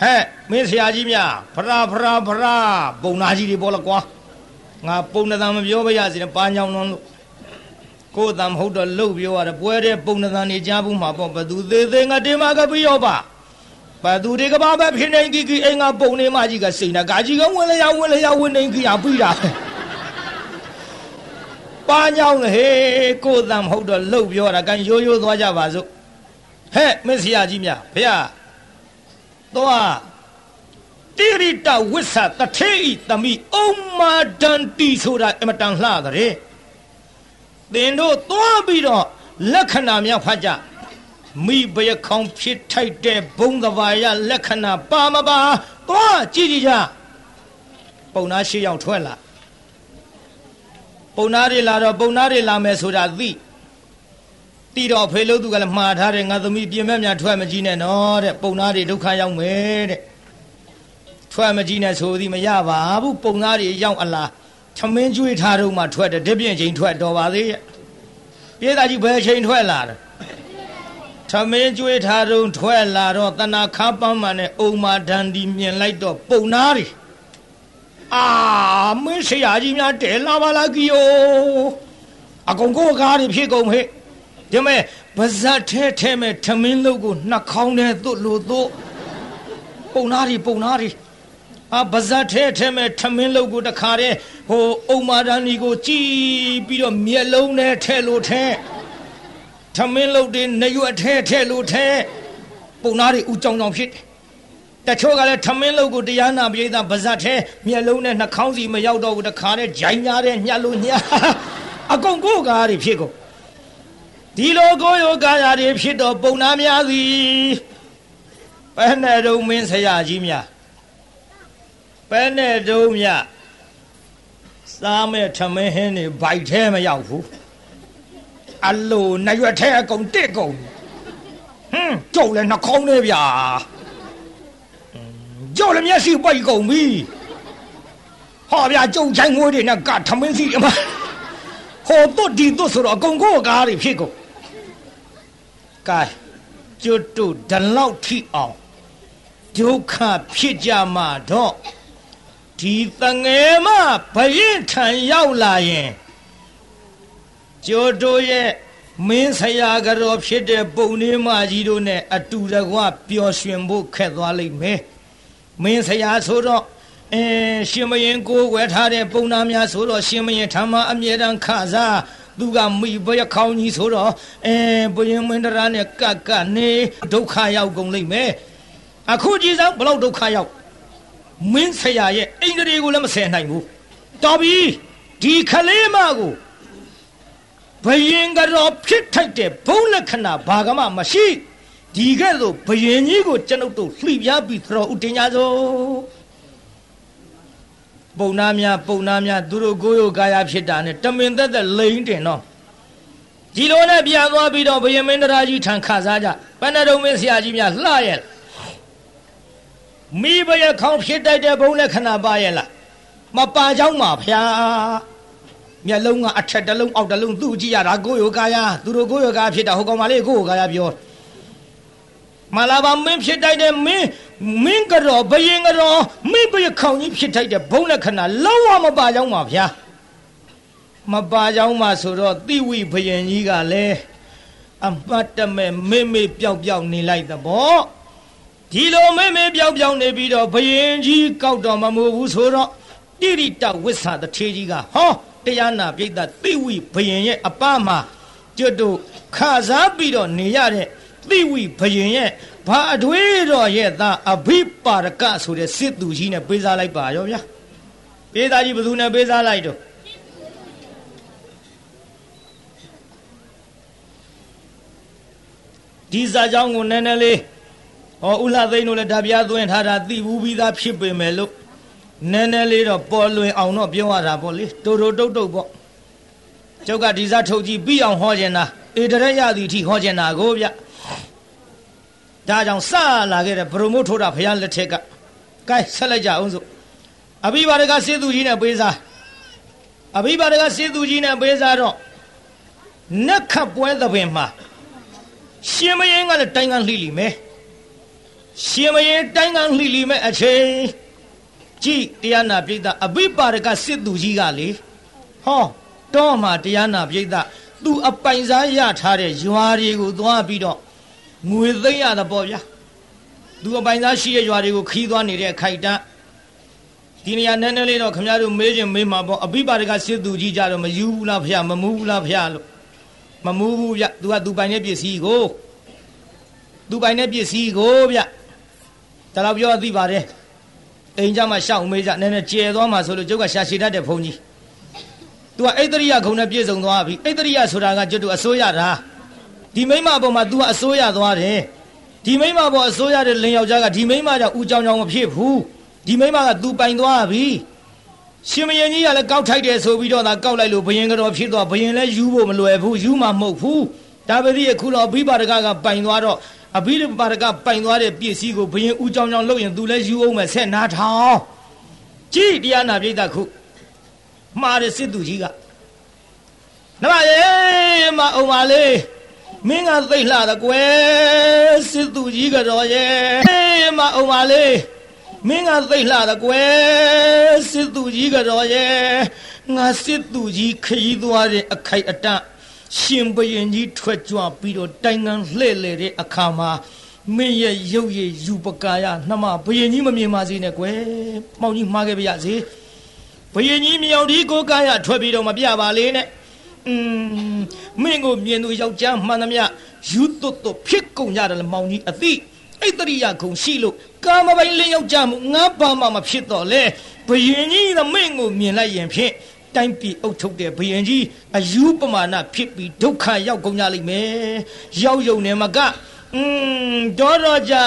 ဟဲ့မင်းဆရာကြီးများဖရာဖရာဖရာပုံနာကြီးတွေပေါ်လကွာငါပုံနံမပြောပါရစေနဲ့ပါညောင်းလုံးလို့ကိုယ်တံမဟုတ်တော့လှုပ်ပြောရတယ်ပွဲတဲ့ပုံနံနေကြဘူးမှာပေါ့ဘသူသေးသေးငါတင်မကပြီးရောပါဘသူတွေကဘာပဲဖြစ်နေကြီးကြီးအိမ်ကပုံနေမကြီးကစိန်နာဂါကြီးကဝင်လျာဝင်လျာဝင်နေကြီးရပြီးတာပါညောင်းဟေးကိုယ်တံမဟုတ်တော့လှုပ်ပြောတာကန်ရိုးရိုးသွားကြပါစို့ဟဲ့မင်းဆရာကြီးများဖေရ တော့တတိရိတဝိသတထေဤတမိအုံမာဒန္တိဆိုတာအမတန်လှတဲ့သင်တို့သွားပြီးတော့လက္ခဏာများဖတ်ကြမိဘယခေါင်ဖြစ်ထိုက်တဲ့ဘုံသဘာယလက္ခဏာပါမပါသွားကြည့်ကြည့်ကြပုံနာရှိရောက်ထွက်လာပုံနာတွေလာတော့ပုံနာတွေလာမယ်ဆိုတာသိ တီတော့ဖေလို့သူကလည်းမှားထားတယ်ငါသမီးပြင်မဲ့များထွက်မကြည့်နဲ့နော်တဲ့ပုံနာတွေဒုက္ခရောက်မယ်တဲ့ထွက်မကြည့်နဲ့ဆိုသည်မရပါဘူးပုံနာတွေရောက်အလားထမင်းကျွေးထားတော့မှထွက်တယ်ဒီပြင်ချိန်ထွက်တော်ပါသေးရဲ့ပြေးသားကြီးဘယ်ချိန်ထွက်လာတယ်ထမင်းကျွေးထားတော့ထွက်လာတော့တဏခါပန်းမှန်နဲ့အုံမာဒန်ဒီမြင်လိုက်တော့ပုံနာတွေအာမင်းဆရာကြီးများတဲလာပါလားကီယိုအကုန်ကိုကားတွေဖြစ်ကုန်ဟဲ့ ဒီမဲ့ဗဇတ်ထဲထဲမဲ့ထမင်းလုတ်ကိုနှာခေါင်းထဲသွတ်လို့သွတ်ပုံနာတွေပုံနာတွေအာဗဇတ်ထဲထဲမဲ့ထမင်းလုတ်ကိုတခါတည်းဟိုအုံမာဒန်ဒီကိုကြည်ပြီးတော့မျက်လုံးနဲ့ထဲလို့ထဲထမင်းလုတ်တွေနရွက်ထဲထဲလို့ထဲပုံနာတွေဥကြောင်ကြောင်ဖြစ်တယ်တချို့ကလည်းထမင်းလုတ်ကိုတရားနာပိဋကဗဇတ်ထဲမျက်လုံးနဲ့နှာခေါင်းစီမရောက်တော့ဘူးတခါတည်းဂျိုင်းညာတဲ့ညှက်လို့ညှအကုန်ကိုကားတွေဖြစ်ကုန် ဒီလိုကိုယောကာယာတွေဖြစ်တော့ပုံနာများသည်ဘယ်နဲ့တုံးမင်းဆရာကြီးများဘယ်နဲ့တုံးမြစားမဲ့ထမင်းဟင်းတွေဘိုက်ထဲမရောက်ဘူးအလိုနရွက်ထဲအကုန်တစ်ကုန်ဟွန်းကျုပ်လည်းနှခေါင်းနဲ့ဗျာကျုပ်လည်းမျက်စိပိတ်ကုန်ပြီဟောဗျာကျုပ်ချိုင်းငွေတွေနဲ့ကထမင်းစီအမဟိုတုတ်ဒီတုတ်ဆိုတော့အကုန်ကိုကားတွေဖြစ်ကုန် ကဲကျွတ်တို့ဒလောက်ထိအောင်ဒုက္ခဖြစ်ကြမှာတော့ဒီတငယ်မဘရင်ထံရောက်လာရင်ကျိုးတို့ရဲ့မင်းဆရာကတော်ဖြစ်တဲ့ပုံနေမကြီးတို့နဲ့အတူတကွပျော်ရွှင်ဖို့ခက်သွားလိမ့်မယ်မင်းဆရာဆိုတော့အင်းရှင်မရင်ကိုဝယ်ထားတဲ့ပုံနာများဆိုတော့ရှင်မရင်ဓမ္မအမြဲတမ်းခစား သူကမိဘရခေါင်းကြီးဆိုတော့အဲဘုရင်မင်းတရားနဲ့ကတ်ကနေဒုက္ခရောက်ကုန်လိမ့်မယ်အခုကြည်ဆောင်ဘလောက်ဒုက္ခရောက်မင်းဆရာရဲ့အိန္ဒြေကိုလည်းမဆယ်နိုင်ဘူးတော်ပြီဒီခလေးမကိုဘယင်ကတော့ဖြစ်ထိုက်တဲ့ဘုံလက္ခဏာဘာကမှမရှိဒီကဲ့သို့ဘယင်ကြီးကိုကျွန်ုပ်တို့လှိပြားပြီးသတော်ဥတင်ကြစို့ ပုံနာများပုံနာများသူတို့ကိုယ်ရောကာယဖြစ်တာနဲ့တမင်သက်သက်လိမ့်တင်တော့ဒီလိုနဲ့ပြန်သွားပြီးတော့ဘယင်မင်းတရာကြီးထံခါစားကြပဏ္ဏဒုံမင်းဆရာကြီးများလှရဲ့မိဘရဲ့ခေါင်းဖြစ်တိုက်တဲ့ဘုံနဲ့ခဏပါရဲ့လားမပါကြောင်းပါဖျားမျက်လုံးကအထက်တစ်လုံးအောက်တစ်လုံးသူ့ကြည့်ရတာကိုယ်ရောကာယသူတို့ကိုယ်ရောကာယဖြစ်တာဟိုကောင်မလေးကိုယ်ရောကာယပြောတယ် မလာပါမင်းဖြစ်တိုက်တဲ့မင်းမင်းကတော့ဘယင်ကတော့မင်းဘယခေါင်ကြီးဖြစ်တိုက်တဲ့ဘုံလက္ခဏာလုံးဝမပါကြောင်းပါဗျာမပါကြောင်းပါဆိုတော့တိဝိဘယင်ကြီးကလည်းအမတ်တမဲ့မေမေပျောက်ပျောက်နေလိုက်သဘောဒီလိုမေမေပျောက်ပျောက်နေပြီးတော့ဘယင်ကြီးကောက်တော်မမို့ဘူးဆိုတော့တိရိတဝိဆာတထေကြီးကဟောတရားနာပြိတ္တတိဝိဘယင်ရဲ့အပမှာကျွတ်တို့ခါစားပြီးတော့နေရတဲ့ သိဝိဘယင်ရဲ့ဘာအထွေးတော်ရဲ့သားအဘိပါရကဆိုတဲ့စစ်သူကြီးနဲ့ပေးစားလိုက်ပါရောဗျာပေးသားကြီးဘယ်သူနဲ့ပေးစားလိုက်တော့ဒီစာကြောင်းကိုနည်းနည်းလေးဟောဥလှသိန်းတို့လည်းဓာပြားသွင်းထားတာသိဘူးပြီးသားဖြစ်ပေမဲ့လို့နည်းနည်းလေးတော့ပေါ်လွင်အောင်တော့ပြောရတာပေါ့လေတူတူတုတ်တုတ်ပေါ့ကျုပ်ကဒီစားထုတ်ကြည့်ပြီးအောင်ဟောကျင်တာဧတရရသည်အထိဟောကျင်တာကိုဗျ ဒါကြောင့်စလာခဲ့တဲ့ပရိုမို့ထိုးတာဖရားလက်ထက်ကကဲဆက်လိုက်ကြအောင်စို့အဘိဘာရကစေသူကြီးနဲ့ပေးစားအဘိဘာရကစေသူကြီးနဲ့ပေးစားတော့နက်ခတ်ပွဲသဘင်မှာရှင်မင်းကလည်းတိုင်ကန်လှိလိမယ်ရှင်မရင်တိုင်းကလှိလိမဲ့အချိန်ကြည်တရားနာပြိဿအဘိပါရကစစ်သူကြီးကလေဟောတော့မှတရားနာပြိဿသူအပိုင်စားရထားတဲ့ရွာတွေကိုသွားပြီးတော့ ငွေသိမ့်ရတာပေါ့ဗျာသူအပိုင်စားရှိတဲ့ရွာတွေကိုခီးသွားနေတဲ့အခိုက်တန်းဒီနေရာနည်းနည်းလေးတော့ခင်ဗျားတို့မေးခြင်းမေးမှာပေါ့အဘိပါရကစစ်သူကြီးကြတော့မယူဘူးလားဖះမမူးဘူးလားဖះလို့မမူးဘူးဗျသူကသူပိုင်တဲ့ပစ္စည်းကိုသူပိုင်တဲ့ပစ္စည်းကိုဗျဒါတော့ပြောသိပါတယ်အိမ်ကြမှာရှောက်မေးကြနည်းနည်းကျဲသွားမှာဆိုလို့ကျုပ်ကရှာရှည်တတ်တဲ့ဘုန်းကြီး။ तू ကအိတ္တရိယခုံနဲ့ပြည့်စုံသွားပြီအိတ္တရိယဆိုတာကကျွတ်တူအစိုးရတာ ဒီမိမအပေါ်မှာ तू ကအစိုးရသွားတယ်ဒီမိမပေါ်အစိုးရတဲ့လင်ယောက်ျားကဒီမိမကြောင့်ဦးကြောင်ကြောင်မဖြစ်ဘူးဒီမိမက तू ပိုင်သွားပြီရှင်မရင်ကြီးကလည်းကောက်ထိုက်တယ်ဆိုပြီးတော့သာကောက်လိုက်လို့ဘယင်ကတော့ဖြစ်သွားဘယင်လည်းယူဖို့မလွယ်ဘူးယူမှမဟုတ်ဘူးဒါပေမဲ့အခုတော့အဘိပါဒကကပိုင်သွားတော့အဘိပါဒကပိုင်သွားတဲ့ပစ္စည်းကိုဘယင်ဦးကြောင်ကြောင်လုပ်ရင် तू လည်းယူအောင်မယ်ဆက်နာထောင်ကြည်တရားနာပြိတ္တခုမှားတဲ့စစ်သူကြီးကနမရေမအောင်ပါလေ မင်းကသိလှတယ်ကွယ်စစ်သူကြီးကတော့ရဲ့မအောင်ပါလေမင်းကသိလှတယ်ကွယ်စစ်သူကြီးကတော့ရဲ့ငါစစ်သူကြီးခရီးသွားတဲ့အခိုက်အတန့်ရှင်ဘရင်ကြီးထွက်ကြွပြီးတော့တိုင်ငံလှဲ့လေတဲ့အခါမှာမင်းရဲ့ရုပ်ရည်ယူပကာယနှမဘယင်ကြီးမမြင်ပါစေနဲ့ကွယ်။မောင်ကြီးမှားခဲ့ပါရစေ။ဘယင်ကြီးမြောင်ဒီကိုကာယထွက်ပြီးတော့မပြပါလေနဲ့။ อืมမင်းကိုမြင်သူယောက်ျားမှန်သမျှယူသွတ်သွတ်ဖြစ်ကုန်ကြတယ်လေမောင်ကြီးအသိအိတ္တရိယခုံရှိလို့ကာမပိုင်လင်းယောက်ျားမှုငါဘာမှမဖြစ်တော့လေဘယင်ကြီးသမင်းကိုမြင်လိုက်ရင်ဖြင့်တိုင်းပြည်အုပ်ထုတ်တဲ့ဘယင်ကြီးအယူပမာဏဖြစ်ပြီးဒုက္ခရောက်ကုန်ကြလိမ့်မယ်ရောက်ယုံနေမကအင်းတော်တော်ကြာ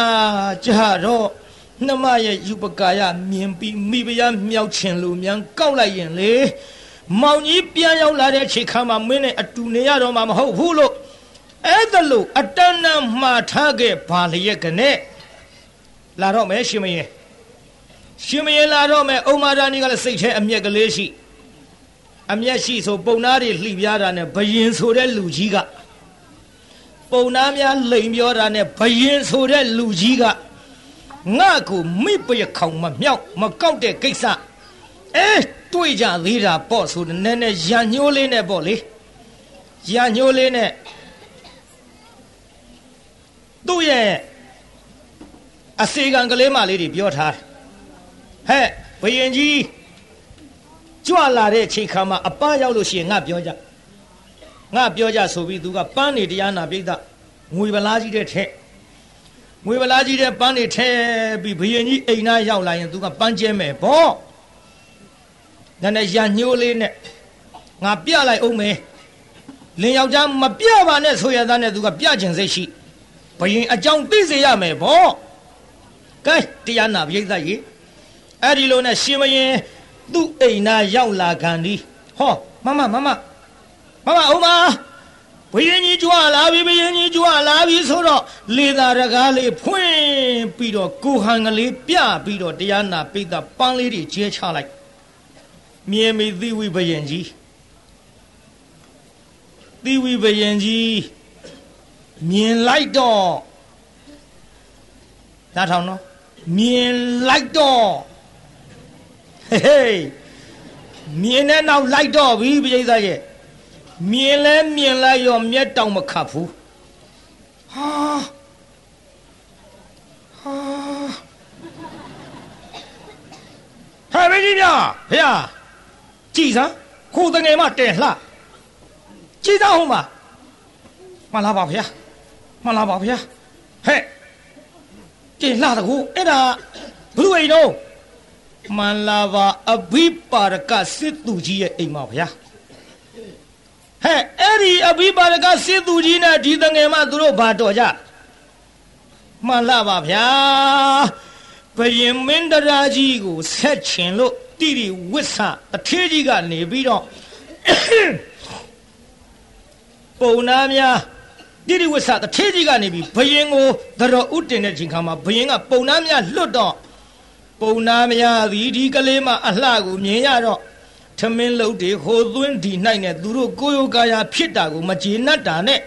ကြာတော့နှမရဲ့ယူပကာယမြင်ပြီးမိဖုရားမြောက်ချင်လို့မြန်ကောက်လိုက်ရင်လေ မောင်ကြီးပြန်ရောက်လာတဲ့ချိန်ခါမှာမင်းနဲ့အတူနေရတော့မှမဟုတ်ဘူးလို့အဲ့ဒါလို့အတဏ္ဏမှားထားခဲ့ဘာလျက်ကနဲ့လာတော့မယ်ရှင်မင်းရှင်မင်းလာတော့မယ်အုံမာဒာနီကလည်းစိတ်ထဲအမျက်ကလေးရှိအမျက်ရှိဆိုပုံနာတွေလှိပြားတာနဲ့ဘယင်ဆိုတဲ့လူကြီးကပုံနာများလိန်ပြောတာနဲ့ဘယင်ဆိုတဲ့လူကြီးကငါ့ကိုမိပရခေါင်မမြောက်မကောက်တဲ့ကိစ္စအဲ တွေ့ကြသေးတာပေါ့ဆိုနည်းနည်းရံညှိုးလေးနဲ့ပေါ့လေရံညှိုးလေးနဲ့သူ့ရဲ့အစေကံကလေးမလေးတွေပြောထားတယ်ဟဲ့ဘယင်ကြီးကြွလာတဲ့ချိန်ခါမှာအပရောက်လို့ရှိရင်ငါပြောကြငါပြောကြဆိုပြီးသူကပန်းနေတရားနာပြိဿငွေပလားကြီးတဲ့ထက်ငွေပလားကြီးတဲ့ပန်းနေထဲပြီးဘယင်ကြီးအိမ်သားရောက်လာရင်သူကပန်းကျဲမယ်ဗော နည်းနည်းရညှိုးလေးနဲ့ငါပြလိုက်အောင်မယ်လင်ယောက်ျားမပြပါနဲ့ဆိုရတဲ့နဲ့သူကပြကျင်စိတ်ရှိဘယင်အကြောင်းသိစေရမယ်ဗောကဲတရားနာပြိဿကြီးအဲ့ဒီလိုနဲ့ရှင်မရင်သူ့အိမ်သားရောက်လာခံဒီဟောမမမမမမအောင်မဘယင်ကြီးကြွလာပြီဘယင်ကြီးကြွလာပြီဆိုတော့လေသာရကားလေးဖွင့်ပြီးတော့ကိုဟန်ကလေးပြပြီးတော့တရားနာပိသပန်းလေးတွေကျဲချလိုက် မြင်မိသီဝိဘယင်ကြီးသီဝိဘယင်ကြီးမြင်လိုက်တော့နားထောင်နော်မြင်လိုက်တော့ဟေးမြင်တဲ့နောက်လိုက်တော့ပြီပြိဿရဲ့မြင်လဲမြင်လိုက်ရောမျက်တောင်မခတ်ဘူးဟာဟာဟဲ့မင်းကြီးများဖေဟာ ကြည်စမ်းခိုးတငယ်မတဲလှကြည်စမ်းဟုတ်မှာမလာပါဖေဟာမလာပါဖေဟာဟဲ့ကြည်လှတကူအဲ့ဒါဘလူအိမ်တော့မန္လာပါအဘိပါရကစစ်သူကြီးရဲ့အိမ်ပါဗျာဟဲ့အဲ့ဒီအဘိပါရကစစ်သူကြီးနဲ့ဒီတငယ်မသူတို့ဘာတော်ကြမှန်လားပါဗျာဘယင်မင်းတရာကြီးကိုဆက်ချင်လို့ တိတိဝစ်ဆအထေးကြီးကနေပြီးတော့ပုံနာများတိတိဝစ်ဆတထေးကြီးကနေပြီးဘယင်ကိုသတော်ဥတင်တဲ့ချိန်ခါမှာဘယင်ကပုံနာများလွတ်တော့ပုံနာမရသည်ဒီကလေးမအလှကိုမြင်ရတော့ထမင်းလုတ်တွေဟိုသွင်းဒီနိုင်နဲ့သူတို့ကိုယောကာယဖြစ်တာကိုမကျေနပ်တာနဲ့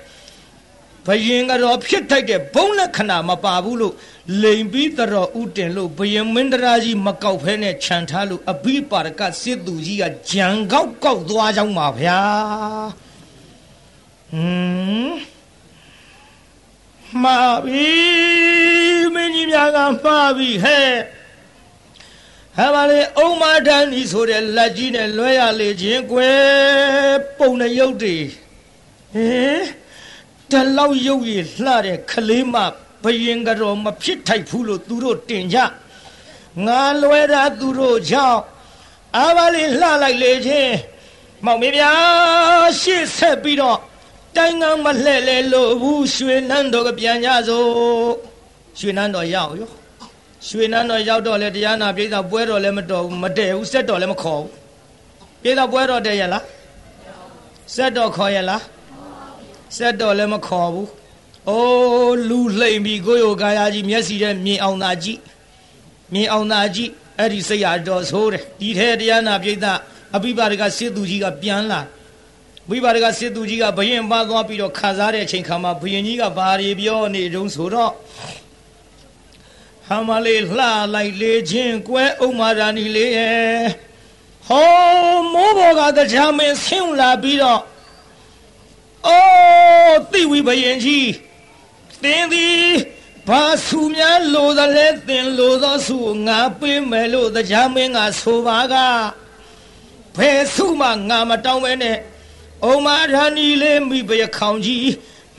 ဘယင်ကတော့ဖြစ်ထိုက်တဲ့ဘုံလက္ခဏာမပါဘူးလို့လိန်ပြီးတော်ဥတင်လို့ဘယင်မင်းတရာကြီးမကောက်ဖဲနဲ့ခြံထားလို့အဘိပါရကစစ်သူကြီးကဂျံကောက်ကောက်သွားကြောင်းပါဗျာဟမ်မှာပြီမင်းကြီးများကမှာပြီဟဲ့ဟဲ့ပါလေအုံမတန်းဤဆိုတဲ့လက်ကြီးနဲ့လွှဲရလေခြင်းကွယ်ပုံနဲ့ရုပ်တွေဟင် တလောက်ရုပ်ရည်လှတဲ့ခလေးမဘယင်ကတော့မဖြစ်ထိုက်ဘူးလို့သူတို့တင်ကြငါလွဲတာသူတို့ကြောင့်အာဘလေးလှလိုက်လေချင်းမောင်မေဗျာရှေ့ဆက်ပြီးတော့တိုင်းကမလှဲ့လေလို့ဘူးရွှေနန်းတော်ကပြန်ကြစို့ရွှေနန်းတော်ရောက်ရောရွှေနန်းတော်ရောက်တော့လေတရားနာပြည်သာပွဲတော်လည်းမတော်ဘူးမတည့်ဘူးစက်တော်လည်းမခေါ်ဘူးပြည်သာပွဲတော်တည့်ရလားစက်တော်ခေါ်ရလား စက်တော်လည်းမခေါ်ဘူးအိုးလူလှိမ်ပြီးကိုယ်ရောကာယကြီးမျက်စိထဲမြင်အောင်သာကြည့်မြင်အောင်သာကြည့်အဲ့ဒီစိတ်ရတော်ဆိုးတယ်ဒီထဲတရားနာပြည်သာအပိပါဒကစစ်သူကြီးကပြန်လာဝိပါဒကစစ်သူကြီးကဘယင်ပါသွားပြီးတော့ခါစားတဲ့အချိန်ခါမှာဘယင်ကြီးကဘာတွေပြောနေတုံးဆိုတော့ဟမလေးလှလိုက်လေချင်းကွဲဥမာရာနီလေးရဲ့ဟောမိုးဘောကတရားမင်းဆင်းလာပြီးတော့ အိုးတိဝိဘယင်ကြီးတင်းသည်ဘာစုများလိုသလဲတင်လိုသောစုငါပေးမယ်လို့တရားမင်းကဆိုပါကဘယ်စုမှငါမတောင်းပဲနဲ့အုံမာရာနီလေးမိဘရခေါင်ကြီး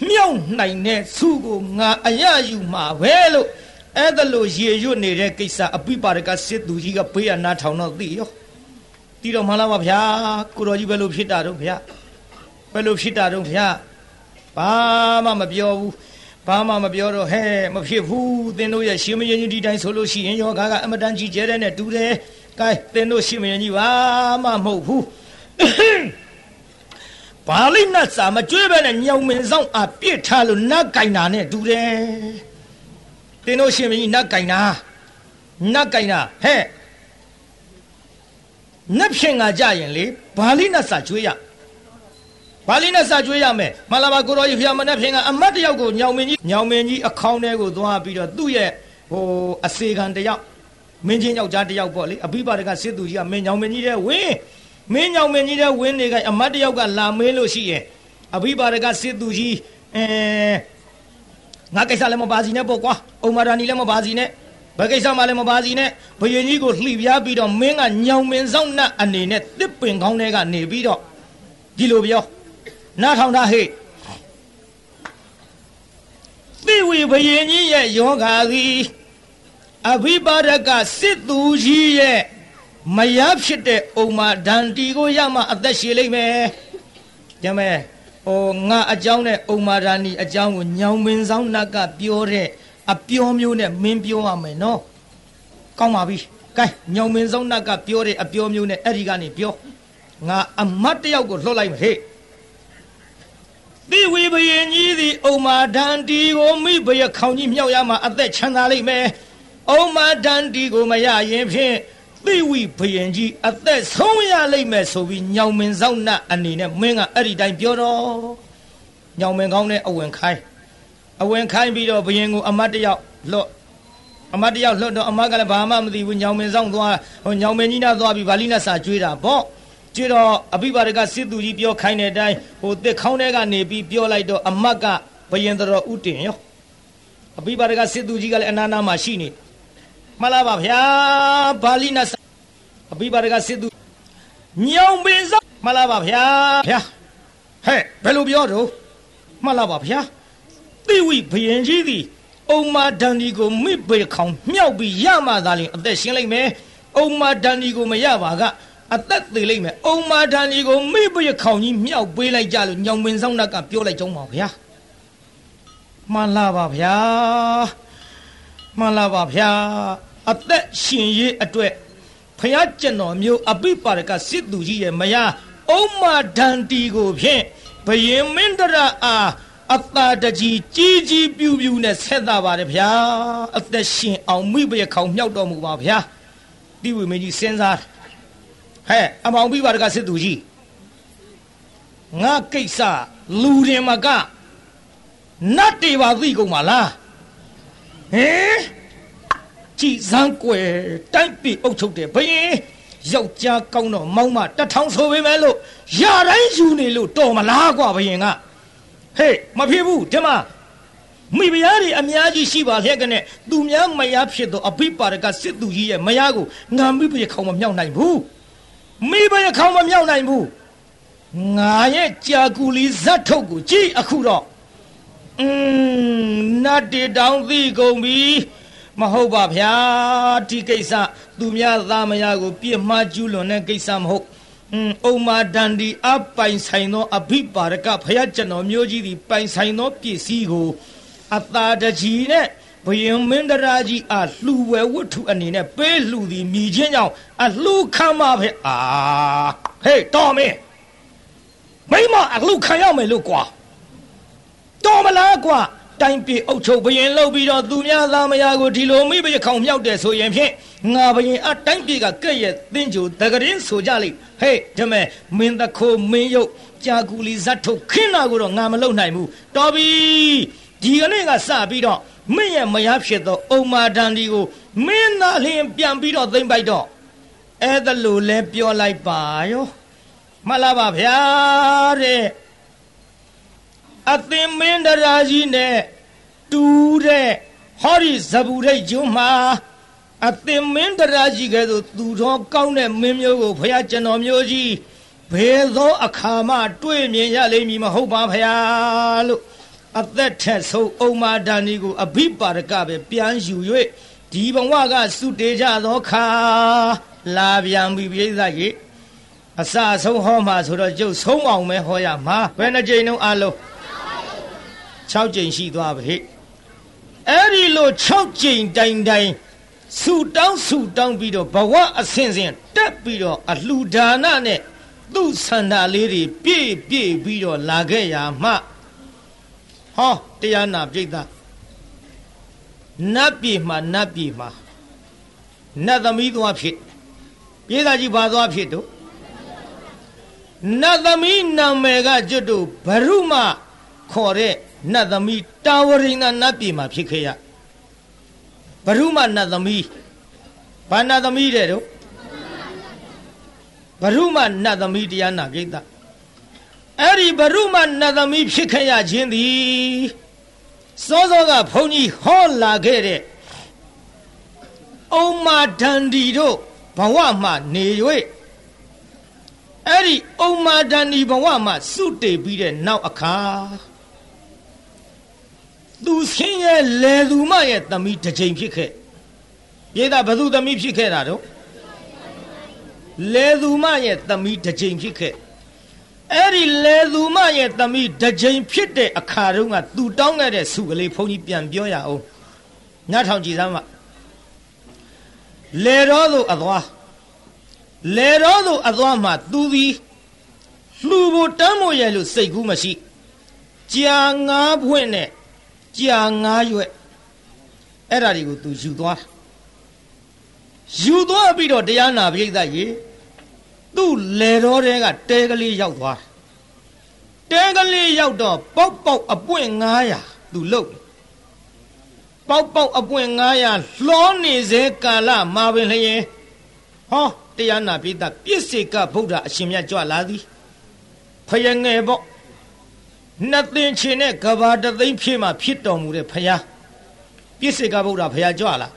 မြောက်နိုင်တဲ့စုကိုငါအရယူမှာပဲလို့အဲ့ဒါလို့ရေရွတ်နေတဲ့ကိစ္စအပိပါဒကစစ်သူကြီးကဘေးရနာထောင်တော့သိရောတီတော်မှလားပါဗျာကိုတော်ကြီးဘယ်လိုဖြစ်တာတော့ဗျာဘ ယ်လိုဖြစ်တာတော့ဗျာဘာမှမပြောဘူးဘာမှမပြောတော့ဟဲ့မဖြစ်ဘူးသင်တို့ရဲ့ရှင်မင်းကြီးဒီတိုင်းဆိုလို့ရှိရင်ယောဂါကအမတန်ကြီးကျဲတဲ့နဲ့တူတယ်ကဲသင်တို့ရှင်မင်းကြီးဘာမှမဟုတ်ဘူးဘာလိနတ်စာမကြွေးပဲနဲ့ညောင်မင်းဆောင်အပြစ်ထားလို့နတ်ကင်တာနဲ့တူတယ်တင်းတို့ရှင်မကြီးနတ်ကင်တာနတ်ကင်တာဟဲ့နတ်ဖြင့်ငါကြရင်လေဘာလိနတ်စာကြွေးရ ဘာလိနတ်စာကြွေးရမယ်မလာပါကိုတော်ကြီးဖျားမနတ်ဖြင့်ကအမတ်တယောက်ကိုညောင်မင်းကြီးညောင်မင်းကြီးအခေါင်းထဲကိုသွားပြီးတော့သူ့ရဲ့ဟိုအစေခံတယောက်မင်းချင်းယောက်ျားတယောက်ပေါ့လေအဘိပါဒကစစ်သူကြီးကမင်းညောင်မင်းကြီးတဲ့ဝင်းမင်းညောင်မင်းကြီးတဲ့ဝင်းနေကအမတ်တယောက်ကလာမင်းလို့ရှိရင်အဘိပါဒကစစ်သူကြီးအဲငါကိစ္စလည်းမပါစီနဲ့ပေါ့ကွာအုံမာရာနီလည်းမပါစီနဲ့ဘယ်ကိစ္စမှလည်းမပါစီနဲ့ဘယင်ကြီးကိုလှိပြားပြီးတော့မင်းကညောင်မင်းဆောင်နတ်အနေနဲ့တစ်ပင်ကောင်းတဲ့ကနေပြီးတော့ဒီလိုပြော နားထောင်တာဟေ့သိဝေဘယင်ကြီးရဲ့ယောဂါသည်အဘိပါဒကစစ်သူကြီးရဲ့မရဖြစ်တဲ့ဥမာဒန္တီကိုရမှအသက်ရှည်လိမ့်မယ်။ကြမယ်ဟိုငါအကြောင်းနဲ့ဥမာဒန္တီအကြောင်းကိုညောင်မင်းဆောင်နတ်ကပြောတဲ့အပြောမျိုးနဲ့မင်းပြောရမယ်နော်။ကောင်းပါပြီ။ကဲညောင်မင်းဆောင်နတ်ကပြောတဲ့အပြောမျိုးနဲ့အဲ့ဒီကနေပြောငါအမတ်တယောက်ကိုလှုပ်လိုက်မယ်ဟဲ့။ တိဝိဘယင်ကြီးသည်ဥမာဒန္တီကိုမိဘရခေါင်ကြီးမြောက်ရမှအသက်ချမ်းသာလိမ့်မယ်။ဥမာဒန္တီကိုမရရင်ဖြင့်သိဝိဘယင်ကြီးအသက်ဆုံးရလိမ့်မယ်ဆိုပြီးညောင်မင်းဆောင်နတ်အနေနဲ့မင်းကအဲ့ဒီတိုင်းပြောတော့ညောင်မင်းကောင်းတဲ့အဝင်ခိုင်းအဝင်ခိုင်းပြီးတော့ဘယင်ကိုအမတ်တယောက်လွတ်အမတ်တယောက်လွတ်တော့အမတ်ကလည်းဘာမှမသိဘူးညောင်မင်းဆောင်သွားဟိုညောင်မင်းကြီးနာသွားပြီးဗာလိနတ်စာကျွေးတာပေါ့ ကျွေးတော့အဘိပါဒကစစ်သူကြီးပြောခိုင်းတဲ့အတိုင်းဟိုတစ်ခေါင်းထဲကနေပြီးပြောလိုက်တော့အမတ်ကဘယင်တော်ဥတင်ရောအဘိပါဒကစစ်သူကြီးကလည်းအနာနာမှာရှိနေမှန်လားပါဗျာဗာလိနတ်အဘိပါဒကစစ်သူညောင်ပင်စောမှန်လားပါဗျာဗျာဟဲ့ဘယ်လိုပြောတော့မှန်လားပါဗျာသိဝိဘယင်ကြီးသည်အုံမာဒန်ဒီကိုမိပေခေါင်မြောက်ပြီးရမှသာလျှင်အသက်ရှင်လိမ့်မယ်အုံမာဒန်ဒီကိုမရပါက အသက်သေးလိမ့်မယ်အုံမာဒန်ဒီကိုမိပေခေါင်ကြီးမြောက်ပေးလိုက်ကြလို့ညောင်ပင်ဆောင်နတ်ကပြောလိုက်ကြုံပါဗျာမှန်လားပါဗျာမှန်လားပါဗျာအသက်ရှင်ရေးအတွက်ဖယားကျွန်တော်မျိုးအပိပါရကစစ်သူကြီးရဲ့မယားအုံမာဒန္တီကိုဖြင့်ဘယင်မင်းတရအားအတာတကြီးကြီးကြီးပြူပြူနဲ့ဆက်တာပါတယ်ဗျာအသက်ရှင်အောင်မိဘရခေါင်မြောက်တော်မူပါဗျာတိဝိမင်းကြီးစဉ်းစား ဟဲ့အမောင်ပိပါရကစစ်သူကြီးငါကိစ္စလူရင်မကနတ်တွေပါသိကုန်ပါလားဟင်ကြည်စမ်းကွယ်တိုက်ပြီအုပ်ချုပ်တယ်ဘယင်ယောက်ျားကောင်းတော့မောင်းမတထောင်ဆိုပေမဲ့လို့ရတိုင်းယူနေလို့တော်မလားကွာဘယင်ကဟေးမဖြစ်ဘူးဒီမှာမိဖုရားတွေအများကြီးရှိပါလျက်ကနဲ့သူများမယားဖြစ်တော့အဘိပါရကစစ်သူကြီးရဲ့မယားကိုငါမိဖုရားခေါင်းမမြောက်နိုင်ဘူး မိဖုရားခေါင်းမမြောက်နိုင်ဘူးငါရဲ့ကြာကူလီဇတ်ထုတ်ကိုကြည့်အခုတော့อืมနတ်တေတောင်သိကုန်ပြီ မဟုတ်ပါဗျာဒီကိစ္စသူများသားမယားကို ပြစ်မှားကျူးလွန်တဲ့ကိစ္စမဟုတ်อืมအုံမာဒန္ဒီအပိုင်ဆိုင်သောအဘိပါရကဖယားကျွန်တော်မျိုးကြီးသည်ပိုင်ဆိုင်သောပစ္စည်းကိုအသာတကြီးနဲ့ ဘယင်မင်းတရာကြီးအားလှူဝဲဝတ္ထုအနေနဲ့ပေးလှူသည်မြည်ချင်းကြောင့်အလှူခံပါပဲအာဟေးတော်မင်းမိမအလှူခံရမယ်လို့ကွာတော်မလားကွာတိုင်းပြည်အုပ်ချုပ်ဘရင်လုပ်ပြီးတော့သူများသားမယားကိုဒီလိုမိဘရခေါင်မြောက်တယ်ဆိုရင်ဖြင့်ငါဘရင်အတိုင်းပြည်ကကဲ့ရဲ့သင်္ကြိုတကရင်ဆိုကြလိမ့်ဟေးဓမဲမင်းတခိုးမင်းယုတ်ကြာကူလီဇတ်ထုတ်ခင်းတာကိုတော့ငါမလုပ်နိုင်ဘူးတော်ပြီဒီကနေ့ကစပြီးတော့ မင်းရဲ့မယားဖြစ်သောအုံမာဒန်ဒီကိုမင်းသားလျင်ပြန်ပြီးတော့သိမ့်ပိုက်တော့အဲ့ဒါလိုလဲပြောလိုက်ပါရောမှတ်လားပါဗျာတဲ့အသင်မင်းတရာကြီးနဲ့တူတဲ့ဟောဒီဇဘူရိတ်ကျွန်းမှာအသင်မင်းတရာကြီးကဲဆိုသူတော်ကောင်းတဲ့မင်းမျိုးကိုဖះကျွန်တော်မျိုးကြီးဘယ်သောအခါမှတွေ့မြင်ရလိမ့်မည်မဟုတ်ပါဖះလို့ အသက်ထက်ဆုံးအုံမာဒဏီကိုအဘိပါရကပဲပြန်ယူ၍ဒီဘဝကစုတေကြသောခါလာပြန်ပြီပြိဿကြီးအစဆုံးဟောမှာဆိုတော့ကျုပ်ဆုံးအောင်ပဲဟောရမှာဘယ်နှကြိမ်လုံးအလုံး6ကြိမ်ရှိသွားပြီအဲ့ဒီလို6ကြိမ်တိုင်တိုင်ဆူတောင်းဆူတောင်းပြီးတော့ဘဝအစဉ်စဉ်တက်ပြီးတော့အလှူဒါနနဲ့သူ့ဆန္ဒလေးတွေပြည့်ပြည့်ပြီးတော့လာခဲ့ရမှ ဟောတရားနာပြိဿနတ်ပြည်မှာနတ်ပြည်မှာနတ်သမီးသွားဖြစ်ပြေးသားကြီးဘာသွားဖြစ်တို့နတ်သမီးနာမည်ကကျွတ်တို့ဘရုမခေါ်တဲ့နတ်သမီးတာဝရိန္ဒနတ်ပြည်မှာဖြစ်ခဲ့ရဘရုမနတ်သမီးဘာနတ်သမီးတဲ့တို့ဘရုမနတ်သမီးတရားနာကိစ္စ အဲ့ဒီဘရုမနတ်သမီးဖြစ်ခဲ့ရခြင်းသည်စောစောကဘုန်းကြီးဟောလာခဲ့တဲ့အုံမာဒန္ဒီတို့ဘဝမှနေ၍အဲ့ဒီအုံမာဒန္ဒီဘဝမှစုတည်ပြီးတဲ့နောက်အခါသူဆင်းရဲလေသူမရဲ့သမီးတစ်ချိန်ဖြစ်ခဲ့ပြေးတာဘသူသမီးဖြစ်ခဲ့တာတော့လေသူမရဲ့သမီးတစ်ချိန်ဖြစ်ခဲ့ အဲ့ဒီလေသူမရဲ့သမီးတစ်ချိန်ဖြစ်တဲ့အခါတုန်းကသူတောင်းခဲ့တဲ့ဆုကလေးဘုန်းကြီးပြန်ပြောရအောင်ညထောင်ကြည်စမ်းပါလေတော်သူအသွားလေတော်သူအသွားမှာသူသည်လှူဖို့တမ်းမို့ရဲ့လို့စိတ်ကူးမရှိကြာငါးဖွင့်နဲ့ကြာငါးရွက်အဲ့ဒါတွေကိုသူယူသွားယူသွားပြီးတော့တရားနာပြိဿရေသူ့ လေတော်တဲကတဲကလေးရောက်သွားတဲကလေးရောက်တော့ပေါက်ပေါက်အပွင့်900သူလုတ်ပေါက်ပေါက်အပွင့်900လှောနေစေကာလမှာပင်လျင်ဟောတရားနာပိသပြစ္ဆေကဗုဒ္ဓအရှင်မြတ်ကြွလာသည်ဖယငယ်ပေါ့နှစ်သင်ချင်တဲ့ကဘာတသိန်းဖြစ်မှဖြစ်တော်မူတဲ့ဖယားပြစ္ဆေကဗုဒ္ဓဖယားကြွလာ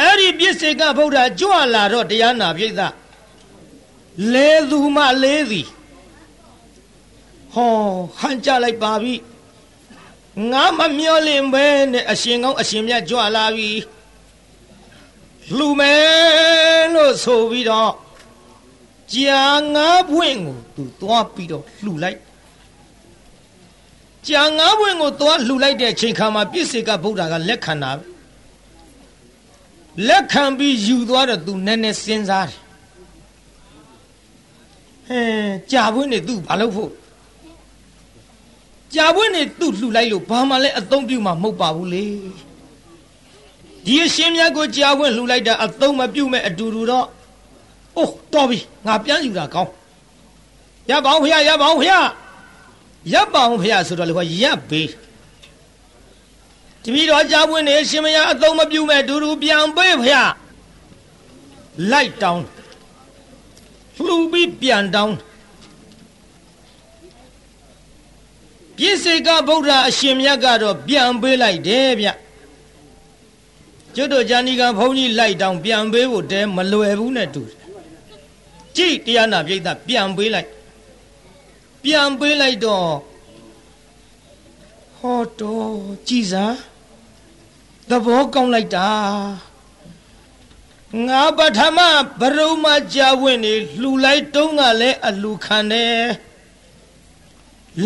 အဲ့ဒီပြစ္ဆေကဗုဒ္ဓကြွလာတော့တရားနာပိသလဲသူမှလဲသည်ဟောဟန်ကြလိုက်ပါပြီငါမမျောလင့်ပဲနဲ့အရှင်ကောင်းအရှင်မြတ်ကြွလာပြီလှူမယ်လို့ဆိုပြီးတော့ကြာငါးပွင့်ကိုသူသွားပြီးတော့လှူလိုက်ကြာငါးပွင့်ကိုသွားလှူလိုက်တဲ့အချိန်ခါမှာပြစ္ဆေကဗုဒ္ဓကလက်ခံတာ လက်ခံပြီးယူသွားတော့သူနည်းနည်းစဉ်းစားတယ်ဟဲကြာပွင့်နေသူဘာလုပ်ဖို့ကြာပွင့်နေသူ့လှူလိုက်လို့ဘာမှလည်းအသုံးပြုမှာမဟုတ်ပါဘူးလေဒီအရှင်မြတ်ကိုကြာပွင့်လှူလိုက်တာအသုံးမပြုမဲ့အတူတူတော့အိုးတော်ပြီငါပြန်ယူတာကောင်းရပါအောင်ဖရရပါအောင်ဖရရပ်ပါအောင်ဖရဆိုတော့လေကရပ်ပေး တပီတော်ကြာပွင့်နေရှင်မယားအသုံးမပြုမဲ့ဒူဒူပြန်ပေးဖရလိုက်တောင်းလှူပြီးပြန်တောင်းပြည့်စေကဗုဒ္ဓအရှင်မြတ်ကတော့ပြန်ပေးလိုက်တယ်ဗျကျွတ်တို့ဂျာနီကဘုန်းကြီးလိုက်တောင်းပြန်ပေးဖို့တဲမလွယ်ဘူးနဲ့တူကြည့်တရားနာပြိဿပြန်ပေးလိုက်ပြန်ပေးလိုက်တော့ဟောတော်ကြည်စား သဘောကောင်းလိုက်တာငါပထမဘရုံမကြာဝင်နေလှူလိုက်တုံးကလည်းအလူခံတယ်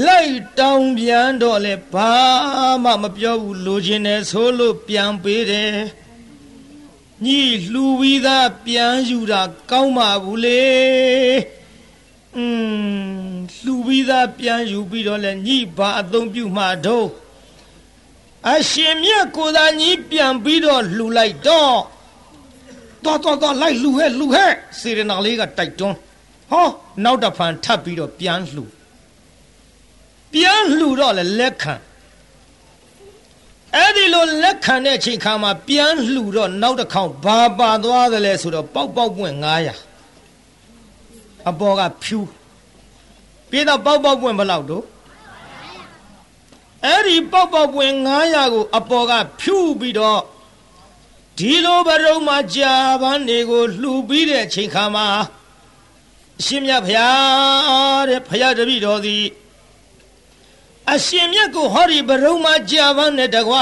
လိုက်တောင်းပြန်တော့လဲဘာမှမပြောဘူးလိုချင်တယ်ဆိုလို့ပြန်ပေးတယ်ညီလှူပြီးသားပြန်ယူတာကောင်းပါဘူးလေอืมလှူပြီးသားပြန်ယူပြီးတော့လဲညီဘာအသုံးပြုမှတော့ အရှင်မြတ်ကိုသာညီပြန်ပြီးတော့လှူလိုက်တော့တော်တော်တော်လိုက်လှူဟဲ့လှူဟဲ့စေရနာလေးကတိုက်တွန်းဟောနောက်တစ်ဖန်ထပ်ပြီးတော့ပြန်လှူပြန်လှူတော့လဲလက်ခံအဲ့ဒီလိုလက်ခံတဲ့အချိန်ခါမှာပြန်လှူတော့နောက်တစ်ခေါက်ဘာပါသွားသလဲဆိုတော့ပေါက်ပေါက်ပွင့်900အပေါ်ကဖြူပြေးတော့ပေါက်ပေါက်ပွင့်ဘယ်လောက်တော့ အဲ့ဒီပေါက်ပေါက်ပွင့်900ကိုအပေါ်ကဖြူပြီးတော့ဒီလိုဘရုံမှာကြာပန်းတွေကိုလှူပြီးတဲ့အချိန်ခါမှာအရှင်မြတ်ဖရာတဲ့ဖရာတပည့်တော်သည်အရှင်မြတ်ကိုဟောဒီဘရုံမှာကြာပန်းနဲ့တကွ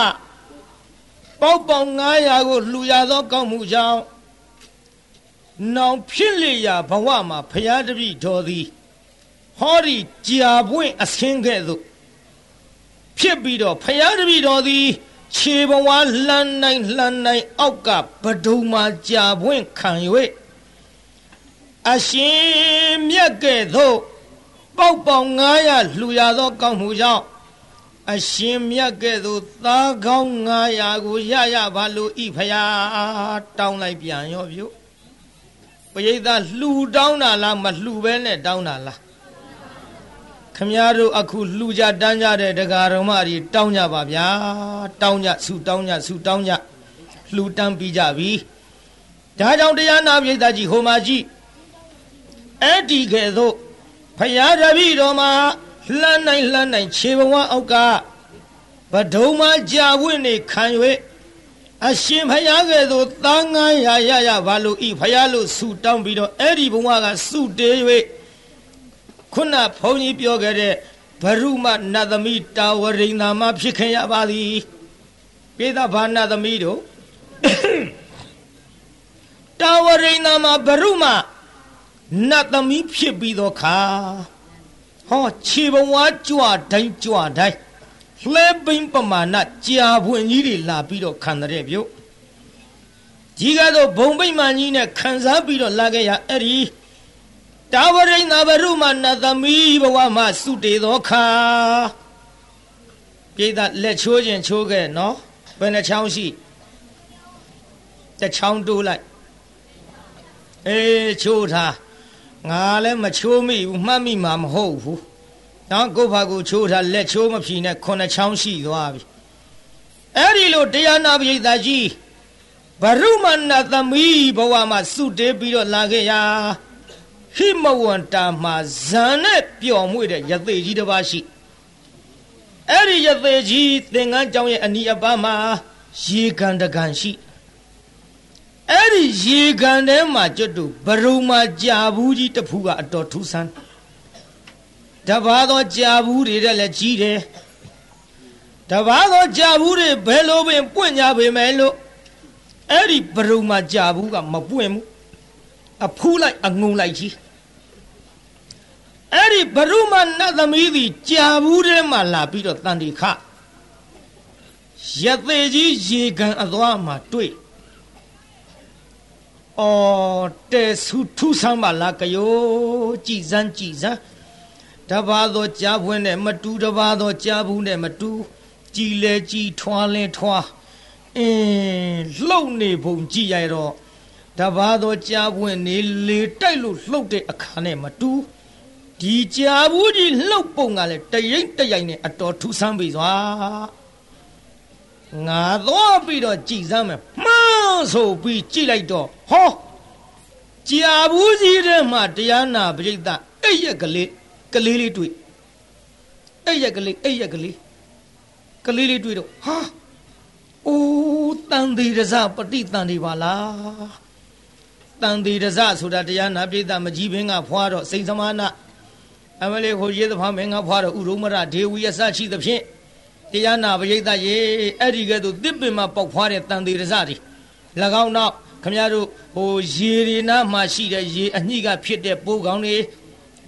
ပေါက်ပေါက်900ကိုလှူရသောကောင်းမှုကြောင့်နောင်ဖြစ်လေရာဘဝမှာဖရာတပည့်တော်သည်ဟောဒီကြာပွင့်အစင်းကဲ့သို့ ဖြစ်ပြီးတော့ဖရာတပည့်တော်သည်ခြေဘဝလှမ်းနိုင်လှမ်းနိုင်အောက်ကဘဒုံမှာကြာပွင့်ခံ၍အရှင်မြတ်ကဲ့သို့ပေါက်ပေါက်900လှူရသောကောင်းမှုကြောင့်အရှင်မြတ်ကဲ့သို့သားကောင်း900ကိုရရပါလို့ဤဖယားတောင်းလိုက်ပြန်ရောပြုပရိသတ်လှူတောင်းတာလားမလှူပဲနဲ့တောင်းတာလား ခမည်းတော်အခုလှူကြတန်းကြတဲ့တရားတော်မကြီးတောင်းကြပါဗျာတောင်းကြဆုတောင်းကြဆုတောင်းကြလှူတန်းပြီးကြပြီဒါကြောင့်တရားနာပိဋကကြီးဟိုမှာကြည့်အဲ့ဒီကဲ့သို့ဖရာတပည့်တော်မှာလှမ်းနိုင်လှမ်းနိုင်ခြေဘဝအောက်ကဗဒုံမှာကြာဝင့်နေခံ၍အရှင်ဖရာကဲ့သို့သားငန်းရရရဘာလို့ဤဖရာလို့ဆုတောင်းပြီးတော့အဲ့ဒီဘဝကဆုတေး၍ ခုနဘုန်းကြီးပြောခဲ့တဲ့ဘရုမနတ်သမီးတာဝရိန်သာမဖြစ်ခင်ရပါသည်ပိသဘာနတ်သမီးတို့တာဝရိန်သာမဘရုမနတ်သမီးဖြစ်ပြီးတော့ခါဟောခြေဘဝကြွတိုင်းကြွတိုင်းလှဲပိန်ပမာဏကြာပွင့်ကြီးတွေလာပြီးတော့ခံတဲ့ပြုတ်ကြီးကတော့ဘုံပိမှန်ကြီးနဲ့ခံစားပြီးတော့လာခဲ့ရအဲ့ဒီ တာဝရိန်သာဘရုမနတ်သမီးဘဝမှာစုတေသောခါပြိဿလက်ချိုးခြင်းချိုးခဲ့နော်ဘယ်နှချောင်းရှိတစ်ချောင်းတိုးလိုက်အေးချိုးထားငါလည်းမချိုးမိဘူးမှတ်မိမှာမဟုတ်ဘူးနော်ကိုဖာကိုချိုးထားလက်ချိုးမဖြီနဲ့ခုနှစ်ချောင်းရှိသွားပြီအဲ့ဒီလိုတရားနာပိဋကကြီးဘရုမနတ်သမီးဘဝမှာစုတေးပြီးတော့လာခဲ့ရာ ဟိမဝန္တာမှာဇန်နဲ့ပျော်မွေ့တဲ့ရသေးကြီးတစ်ပါးရှိအဲ့ဒီရသေးကြီးသင်္ကန်းကျောင်းရဲ့အနီးအပါးမှာရေကန်တကန်ရှိအဲ့ဒီရေကန်ထဲမှာကျွတ်တူဘရုံမှာကြာဘူးကြီးတဖူးကအတော်ထူးဆန်းတပါးသောကြာဘူးတွေတဲ့လည်းကြီးတယ်တပါးသောကြာဘူးတွေဘယ်လိုပင်ပွင့်ကြပေမဲ့လို့အဲ့ဒီဘရုံမှာကြာဘူးကမပွင့်ဘူး အဖူးလိုက်အငုံလိုက်ကြီးအဲ့ဒီဘရုမနတ်သမီးသည်ကြာဘူးထဲမှာလာပြီးတော့တန်တီခရသေးကြီးရေကန်အသွားမှာတွေ့အော်တဲဆုထူဆမ်းပါလားကယောကြည်စမ်းကြည်စမ်းတပါသောကြားဖွင့်နဲ့မတူတပါသောကြားဘူးနဲ့မတူကြည်လဲကြည်ထွားလဲထွားအင်းလှုပ်နေပုံကြည်ရတော့ တပါသောကြားပွင့်နေလေတိုက်လို့လှုပ်တဲ့အခါနဲ့မတူဒီကြားဘူးကြီးလှုပ်ပုံကလည်းတရိမ့်တရိုင်နဲ့အတော်ထူဆန်းပြီစွာငါတော့ပြီးတော့ကြည်စမ်းမယ်မှန်းဆိုပြီးကြည်လိုက်တော့ဟောကြားဘူးကြီးထဲမှာတရားနာပရိသတ်အဲ့ရက်ကလေးကလေးလေးတွေ့အဲ့ရက်ကလေးအဲ့ရက်ကလေးကလေးလေးတွေ့တော့ဟာအိုးတန်သေးရစပฏิတန်ဒီပါလား တန်သေးရစဆိုတာတရားနာပိဋကမကြီးဘင်းကဖွာတော့စိန်သမာနအမလေးကိုရေးသဖာမင်းကဖွာတော့ဥရုမရဒေဝီအစရှိသဖြင့်တရားနာပရိသတ်ရေအဲ့ဒီကဲ့သို့တစ်ပင်မှာပေါက်ဖွားတဲ့တန်သေးရစတွေ၎င်းနောက်ခမရတို့ဟိုရေရီနာမှာရှိတဲ့ရေအညှိကဖြစ်တဲ့ပိုးကောင်းတွေ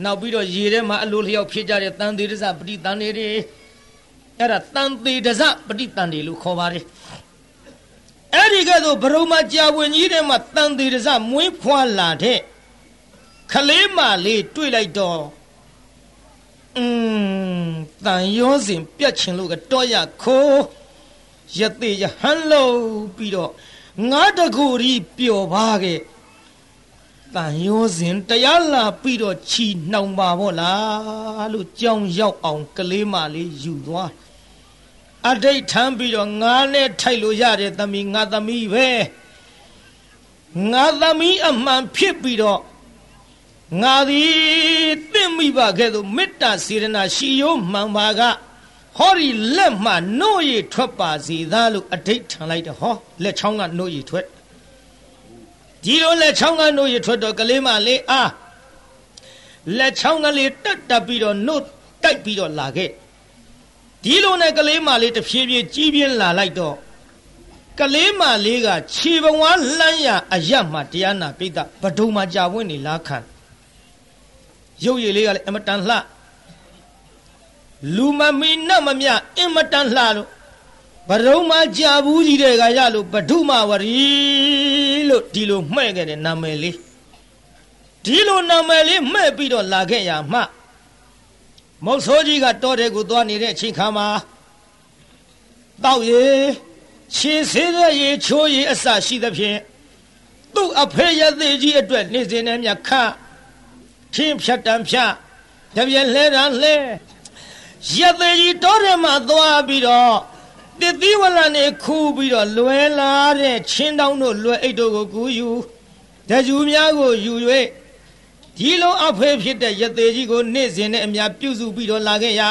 နောက်ပြီးတော့ရေထဲမှာအလိုလျောက်ဖြစ်ကြတဲ့တန်သေးရစပဋိတန်တွေအဲ့ဒါတန်သေးရစပဋိတန်တွေလို့ခေါ်ပါတယ် အဲ့ဒီကဲ့သို့ဘရုံမကြာဝင်ကြီးထဲမှာတန်သေးရစမွေးဖွားလာတဲ့ခလေးမလေးတွေ့လိုက်တော့อืมတန်ရောစဉ်ပြတ်ချင်လို့ကတော့ရခိုးရသေးရဟန်းလို့ပြီးတော့ငါတကူရီပျော်ပါခဲ့တန်ရောစဉ်တရားလာပြီးတော့ချီနှောင်ပါဗောလားလို့ကြောင်းရောက်အောင်ကလေးမလေးယူသွား အတိတ်ထမ်းပြီးတော့ငါနဲ့ထိုက်လို့ရတဲ့သမီးငါသမီးပဲငါသမီးအမှန်ဖြစ်ပြီးတော့ငါသည်တင့်မိပါခဲ့သို့မေတ္တာစေရနာရှိရိုးမှန်ပါကဟောဒီလက်မှနှုတ်ရထွက်ပါစေသားလို့အတိတ်ထန်လိုက်တော့ဟောလက်ချောင်းကနှုတ်ရထွက်ဒီလိုလက်ချောင်းကနှုတ်ရထွက်တော့ကလေးမလေးအားလက်ချောင်းကလေးတက်တက်ပြီးတော့နှုတ်တိုက်ပြီးတော့လာခဲ့ ဒီလိုနဲ့ကလေးမလေးတဖြည်းဖြည်းကြီးပြင်းလာလိုက်တော့ကလေးမလေးကခြေပဝါလှမ်းရအရတ်မှတရားနာပိဋကဘဒုံမှာကြာဝင့်နေလားခံရုပ်ရည်လေးကလည်းအမတန်လှလူမမီနတ်မမြအင်မတန်လှလို့ဘရုံမကြာဘူးကြီးတဲ့ကရလို့ဘဒုမဝရီလို့ဒီလိုမှဲ့ခဲ့တဲ့နာမည်လေးဒီလိုနာမည်လေးမှဲ့ပြီးတော့လာခဲ့ရမှ မုတ်ဆိုးကြီးကတောတဲ့ကိုသွားနေတဲ့အချိန်ခါမှာတောက်ရည်ခြေဆေးတဲ့ရေချိုးရည်အစရှိသဖြင့်သူ့အဖေရသေးကြီးအတွက်နေစဉ်နဲ့မြခချင်းဖြတ်တန်းဖြတ်တပြက်လဲတန်းလဲရသေးကြီးတောထဲမှာသွားပြီးတော့တတိဝလနဲ့ခူးပြီးတော့လွယ်လာတဲ့ချင်းတောင်းတို့လွယ်အိတ်တို့ကိုကူယူတကြူများကိုယူ၍ ဒီလိုအဖေဖြစ်တဲ့ရသေးကြီးကိုနေ့စဉ်နဲ့အများပြုစုပြီးတော့လာခဲ့ရာ